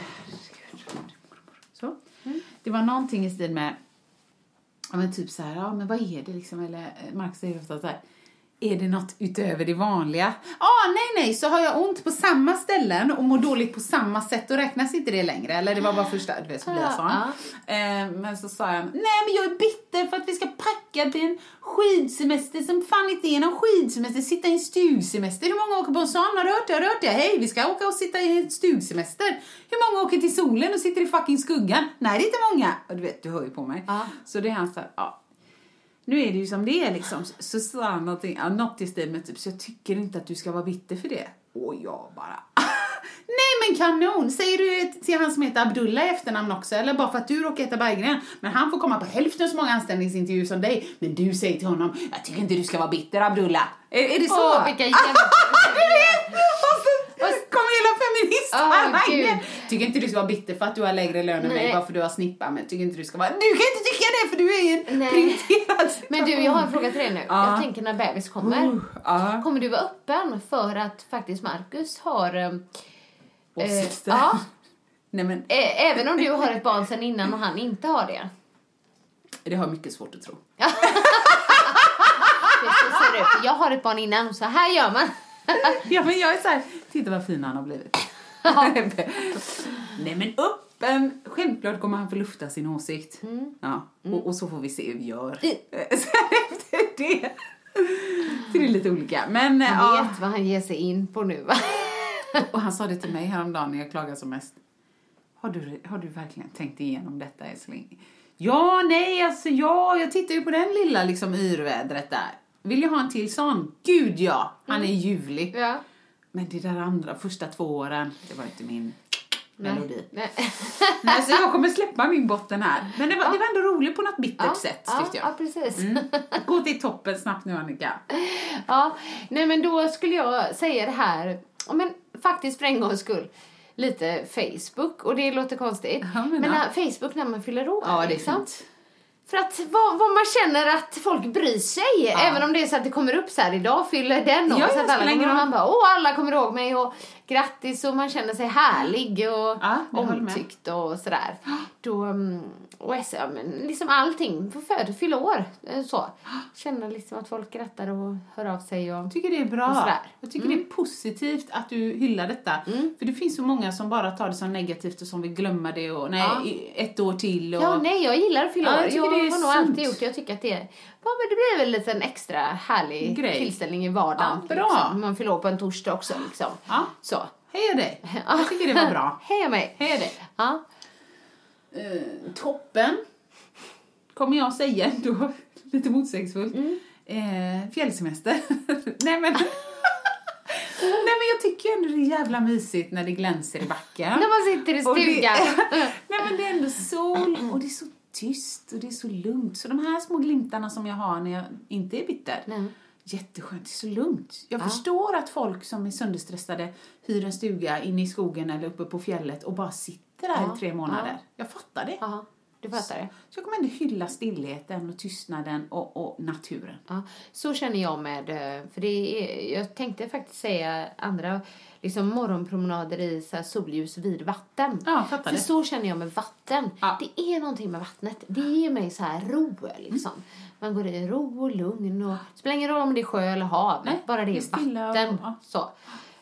S2: så. Det var någonting i stil med, ja men typ så här, ja men vad är det liksom, eller eh, Marcus säger ofta så här, är det något utöver det vanliga? Ah, nej, nej, så har jag ont på samma ställen och mår dåligt på samma sätt, då räknas inte det längre. Eller det var bara första, du vet, så blir jag sån. Eh, men så sa jag, nej men jag är bitter för att vi ska packa till en skidsemester som fan inte är någon skidsemester, sitta i en stugsemester. Hur många åker på en sån? Har du hört det? Har du hört det? Hej, vi ska åka och sitta i en stugsemester. Hur många åker till solen och sitter i fucking skuggan? Nej, det är inte många. Och du vet, du hör ju på mig.
S1: Ja.
S2: Så det är han så här, ja. Nu är det ju som det är liksom. Så- sa han någonting, ja, något i stil med typ, så jag tycker inte att du ska vara bitter för det. Och jag bara, Nej men kanon! Säger du till han som heter Abdullah i efternamn också? Eller bara för att du råkar heta Berggren? Men han får komma på hälften så många anställningsintervjuer som dig. Men du säger till honom, jag tycker inte du ska vara bitter Abdullah. Är, är det så?
S1: Åh, vilka jävla...
S2: du vet! Och så kommer feministfalangen.
S1: Åh,
S2: tycker inte du ska vara bitter för att du har lägre lön än mig bara för du har snippa. Men tycker inte du ska vara... Du kan inte tycka det för du är en
S1: Nej.
S2: prioriterad
S1: Men du, jag har en fråga till dig nu.
S2: Ja.
S1: Jag tänker när bebis kommer.
S2: Uh, ja.
S1: Kommer du vara öppen för att faktiskt Marcus har... eh,
S2: Åsikter.
S1: Eh, ja,
S2: Nej men
S1: även om du har ett barn sedan innan och han inte har det.
S2: det har jag mycket svårt att tro.
S1: Jag har ett barn innan, så här gör man.
S2: Ja men jag är så här, titta vad fin han har blivit. Nej men öppen, självklart kommer han få lufta sin åsikt. Ja, och, och så får vi se hur vi gör. Sen efter det. Så det är lite olika. Men
S1: Han
S2: ja.
S1: vet vad han ger sig in på nu va?
S2: Och han sa det till mig häromdagen när jag klagade som mest. Har du, har du verkligen tänkt igenom detta älskling? Ja, nej, alltså ja, jag tittar ju på den lilla liksom yrvädret där. Vill jag ha en till sån? Gud ja, han är ljuvlig.
S1: Ja.
S2: Men det där andra, första två åren, det var inte min melodi.
S1: Nej.
S2: Nej, så jag kommer släppa min botten här. Men det var, det var ändå roligt på något bittert sätt,
S1: ja,
S2: tyckte jag.
S1: ja, precis.
S2: Gå till toppen snabbt nu, Annika.
S1: Ja, nej men då skulle jag säga det här, ja, men faktiskt för en gångs skull, lite Facebook. Och det låter konstigt.
S2: Ja, men
S1: men
S2: ja.
S1: när, Facebook när man fyller år.
S2: Ja, det är
S1: liksom.
S2: fint.
S1: För att vad, vad man känner att folk bryr sig. Även om det är så att det kommer upp så här, idag fyller den år.
S2: Ja,
S1: så
S2: ja,
S1: att alla kommer, man bara, åh alla kommer ihåg mig och grattis och man känner sig härlig och
S2: Ja,
S1: omtyckt och sådär. Då, mm, och men liksom allting, för född, fylla år. eh, Så. Känna liksom att folk grattar och hör av sig och
S2: Jag tycker det är bra. Jag tycker det är positivt att du hyllar detta. För det finns så många som bara tar det som negativt och som vill glömma det och nej,
S1: Ja.
S2: ett år till och...
S1: Ja, nej, jag gillar att fylla
S2: Ja,
S1: år.
S2: jag
S1: jag har nog alltid gjort det. Jag tycker att det är... Ja, men det blir väl en liten extra härlig
S2: Grej.
S1: tillställning i vardagen.
S2: Ja, bra.
S1: Liksom. Man fyller på en torsdag också. Liksom.
S2: Ja.
S1: Så.
S2: Heja dig! Jag tycker det var bra.
S1: Heja mig!
S2: Heja dig!
S1: Ja.
S2: Eh, toppen, kommer jag säga ändå, lite motsägelsefullt. Eh, fjällsemester. nej men... nej men jag tycker ändå det är jävla mysigt när det glänser i backen.
S1: När man sitter i
S2: Och det-
S1: stugan.
S2: Nej men det är ändå sol och det är så tyst och det är så lugnt. Så de här små glimtarna som jag har när jag inte är bitter.
S1: Nej.
S2: Jätteskönt, det är så lugnt. Jag förstår att folk som är sönderstressade hyr en stuga inne i skogen eller uppe på fjället och bara sitter där
S1: Ja,
S2: i tre månader.
S1: ja.
S2: Jag fattar det.
S1: Ja, du fattar det.
S2: Så jag kommer ändå hylla stillheten och tystnaden och, och naturen.
S1: Ja, så känner jag med, eh, för det är, jag tänkte faktiskt säga andra liksom morgonpromenader i så solljus vid vatten.
S2: Ja, fattar
S1: För
S2: det.
S1: så känner jag med vatten.
S2: Ja.
S1: Det är någonting med vattnet. Det ger mig så här ro liksom.
S2: Mm.
S1: Man går i ro och lugn och det spelar ingen roll om det är sjö eller hav.
S2: Nej,
S1: bara det är
S2: och-
S1: vatten.
S2: ja.
S1: Så,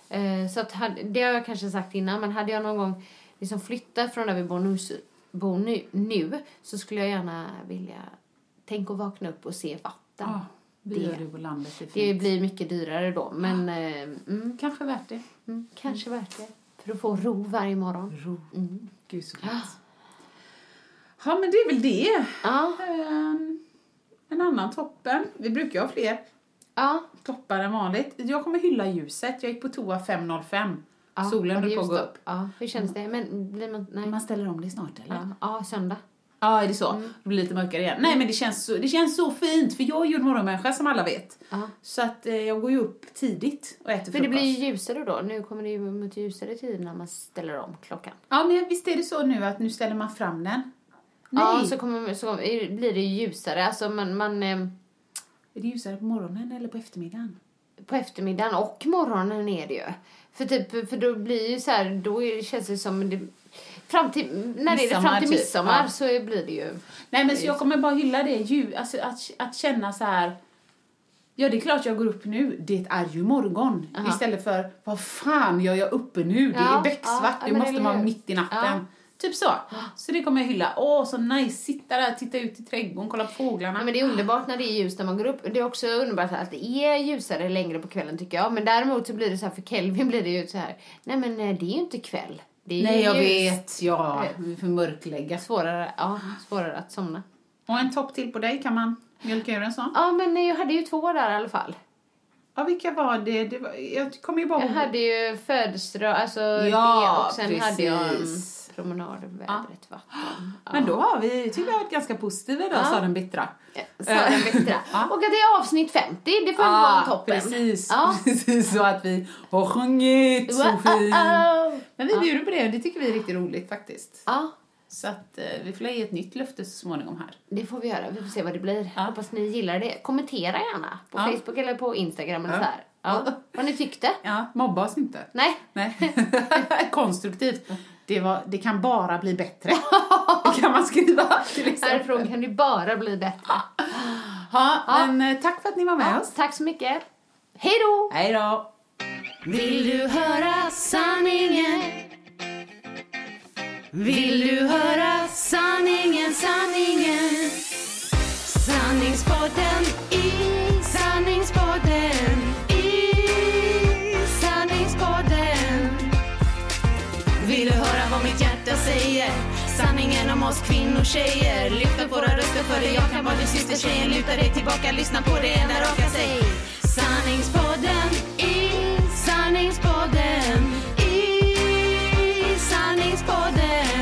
S1: Eh, så att, det har jag kanske sagt innan, men hade jag någon gång liksom flyttat från där vi bor nu, bor nu, nu så skulle jag gärna vilja tänk att vakna upp och se vatten.
S2: Ja,
S1: Det-
S2: det på landet, det
S1: Det blir mycket dyrare då, men eh, mm,
S2: Kanske värt det.
S1: mm, kanske värt det. För att få ro varje morgon.
S2: Ro.
S1: Mm.
S2: Gud så skönt. Ja, men det är väl det.
S1: Ja,
S2: Ehm, En annan toppen. Vi brukar ha fler
S1: ja.
S2: toppar än vanligt. Jag kommer hylla ljuset. Jag gick på toa 5.05.
S1: ja
S2: Solen höll på att gå upp.
S1: Ja, hur känns det? Men blir man... Nej.
S2: Man ställer om det snart eller?
S1: Ja, ja söndag.
S2: Ja, är det så?
S1: Mm.
S2: Det blir lite mörkare igen. Nej, men det känns, så, det känns så fint för jag är ju en morgonmänniska som alla vet.
S1: Ja.
S2: Så att eh, jag går ju upp tidigt och äter
S1: Men det
S2: frukost.
S1: blir ju ljusare då. Nu kommer det ju mot ljusare tid när man ställer om klockan.
S2: Ja, men visst är det så nu att nu ställer man fram den? Nej,
S1: Ja, så, kommer, så blir det ju ljusare. Alltså man, man, eh,
S2: är det ljusare på morgonen eller på eftermiddagen?
S1: på eftermiddagen och morgonen är det ju. För, typ, för då blir ju så här, då är, känns det som... Det, fram till, när det är det
S2: Midsommar,
S1: fram till
S2: typ.
S1: midsommar
S2: Ja.
S1: så blir det ju...
S2: Nej, men så jag kommer bara hylla det. Ljus, alltså, att, att känna så här... Ja, det är klart jag går upp nu. Det är ju morgon.
S1: Aha.
S2: Istället för, vad fan gör jag uppe nu? Det
S1: Ja,
S2: är becksvart.
S1: ja, men
S2: måste vara mitt i natten.
S1: Ja.
S2: Typ så. Så det kommer jag hylla. Åh, så nice. Sitta där, titta ut i trädgården, kolla på fåglarna.
S1: Ja, men det är underbart när det är ljust när man går upp. Det är också underbart att det är ljusare längre på kvällen tycker jag. Men däremot så blir det så här, för Kelvin blir det ju så här, nej men eh, det är ju inte kväll. Det är ju
S2: Nej, jag vet. Ja, vi får mörklägga.
S1: Svårare, ja, svårare att somna.
S2: Och en topp till på dig, kan man mjölka ur en sån?
S1: Ja, men jag hade ju två där i alla fall.
S2: Ja, vilka var det? det var, jag kommer ju bara
S1: Jag hade ju födelsedag, alltså
S2: Ja,
S1: det och sen hade jag
S2: precis.
S1: Promenad över vädret, vatten. Ja.
S2: Men då har vi, tycker jag, varit ganska positiva idag,
S1: Ja.
S2: sa den bittra.
S1: Sa den bittra. Och att det är avsnitt 50, det får ju vara toppen.
S2: Precis,
S1: Ja.
S2: precis så att vi har sjungit så fint. Men vi bjuder på det och det tycker vi är riktigt roligt faktiskt.
S1: Ja,
S2: Så att eh, vi får ge ett nytt löfte så småningom här.
S1: det får vi göra. Vi får se vad det blir.
S2: Ja.
S1: Hoppas ni gillar det. Kommentera gärna på
S2: Ja.
S1: Facebook eller på Instagram eller
S2: Ja.
S1: så här. Ja. Vad ni tyckte.
S2: Ja, mobba oss inte.
S1: Nej.
S2: Nej. Konstruktivt. Det, var, det kan bara bli bättre. det kan man skriva till exempel.
S1: Härifrån kan det bara bli bättre.
S2: Ja, men eh, tack för att ni var med
S1: Ja,
S2: oss.
S1: tack så mycket. Hej då!
S2: Hej då!
S3: Vill du höra sanningen? Vill du höra sanningen, sanningen? Sanningspodden i sanningspodden hjärta? Sanningen om oss kvinnor, tjejer Lyft upp våra röster för det. Jag kan vara din syster Tjejen, luta dig tillbaka, lyssna på det enda raka sig. Sanningspodden i sanningspodden i sanningspodden.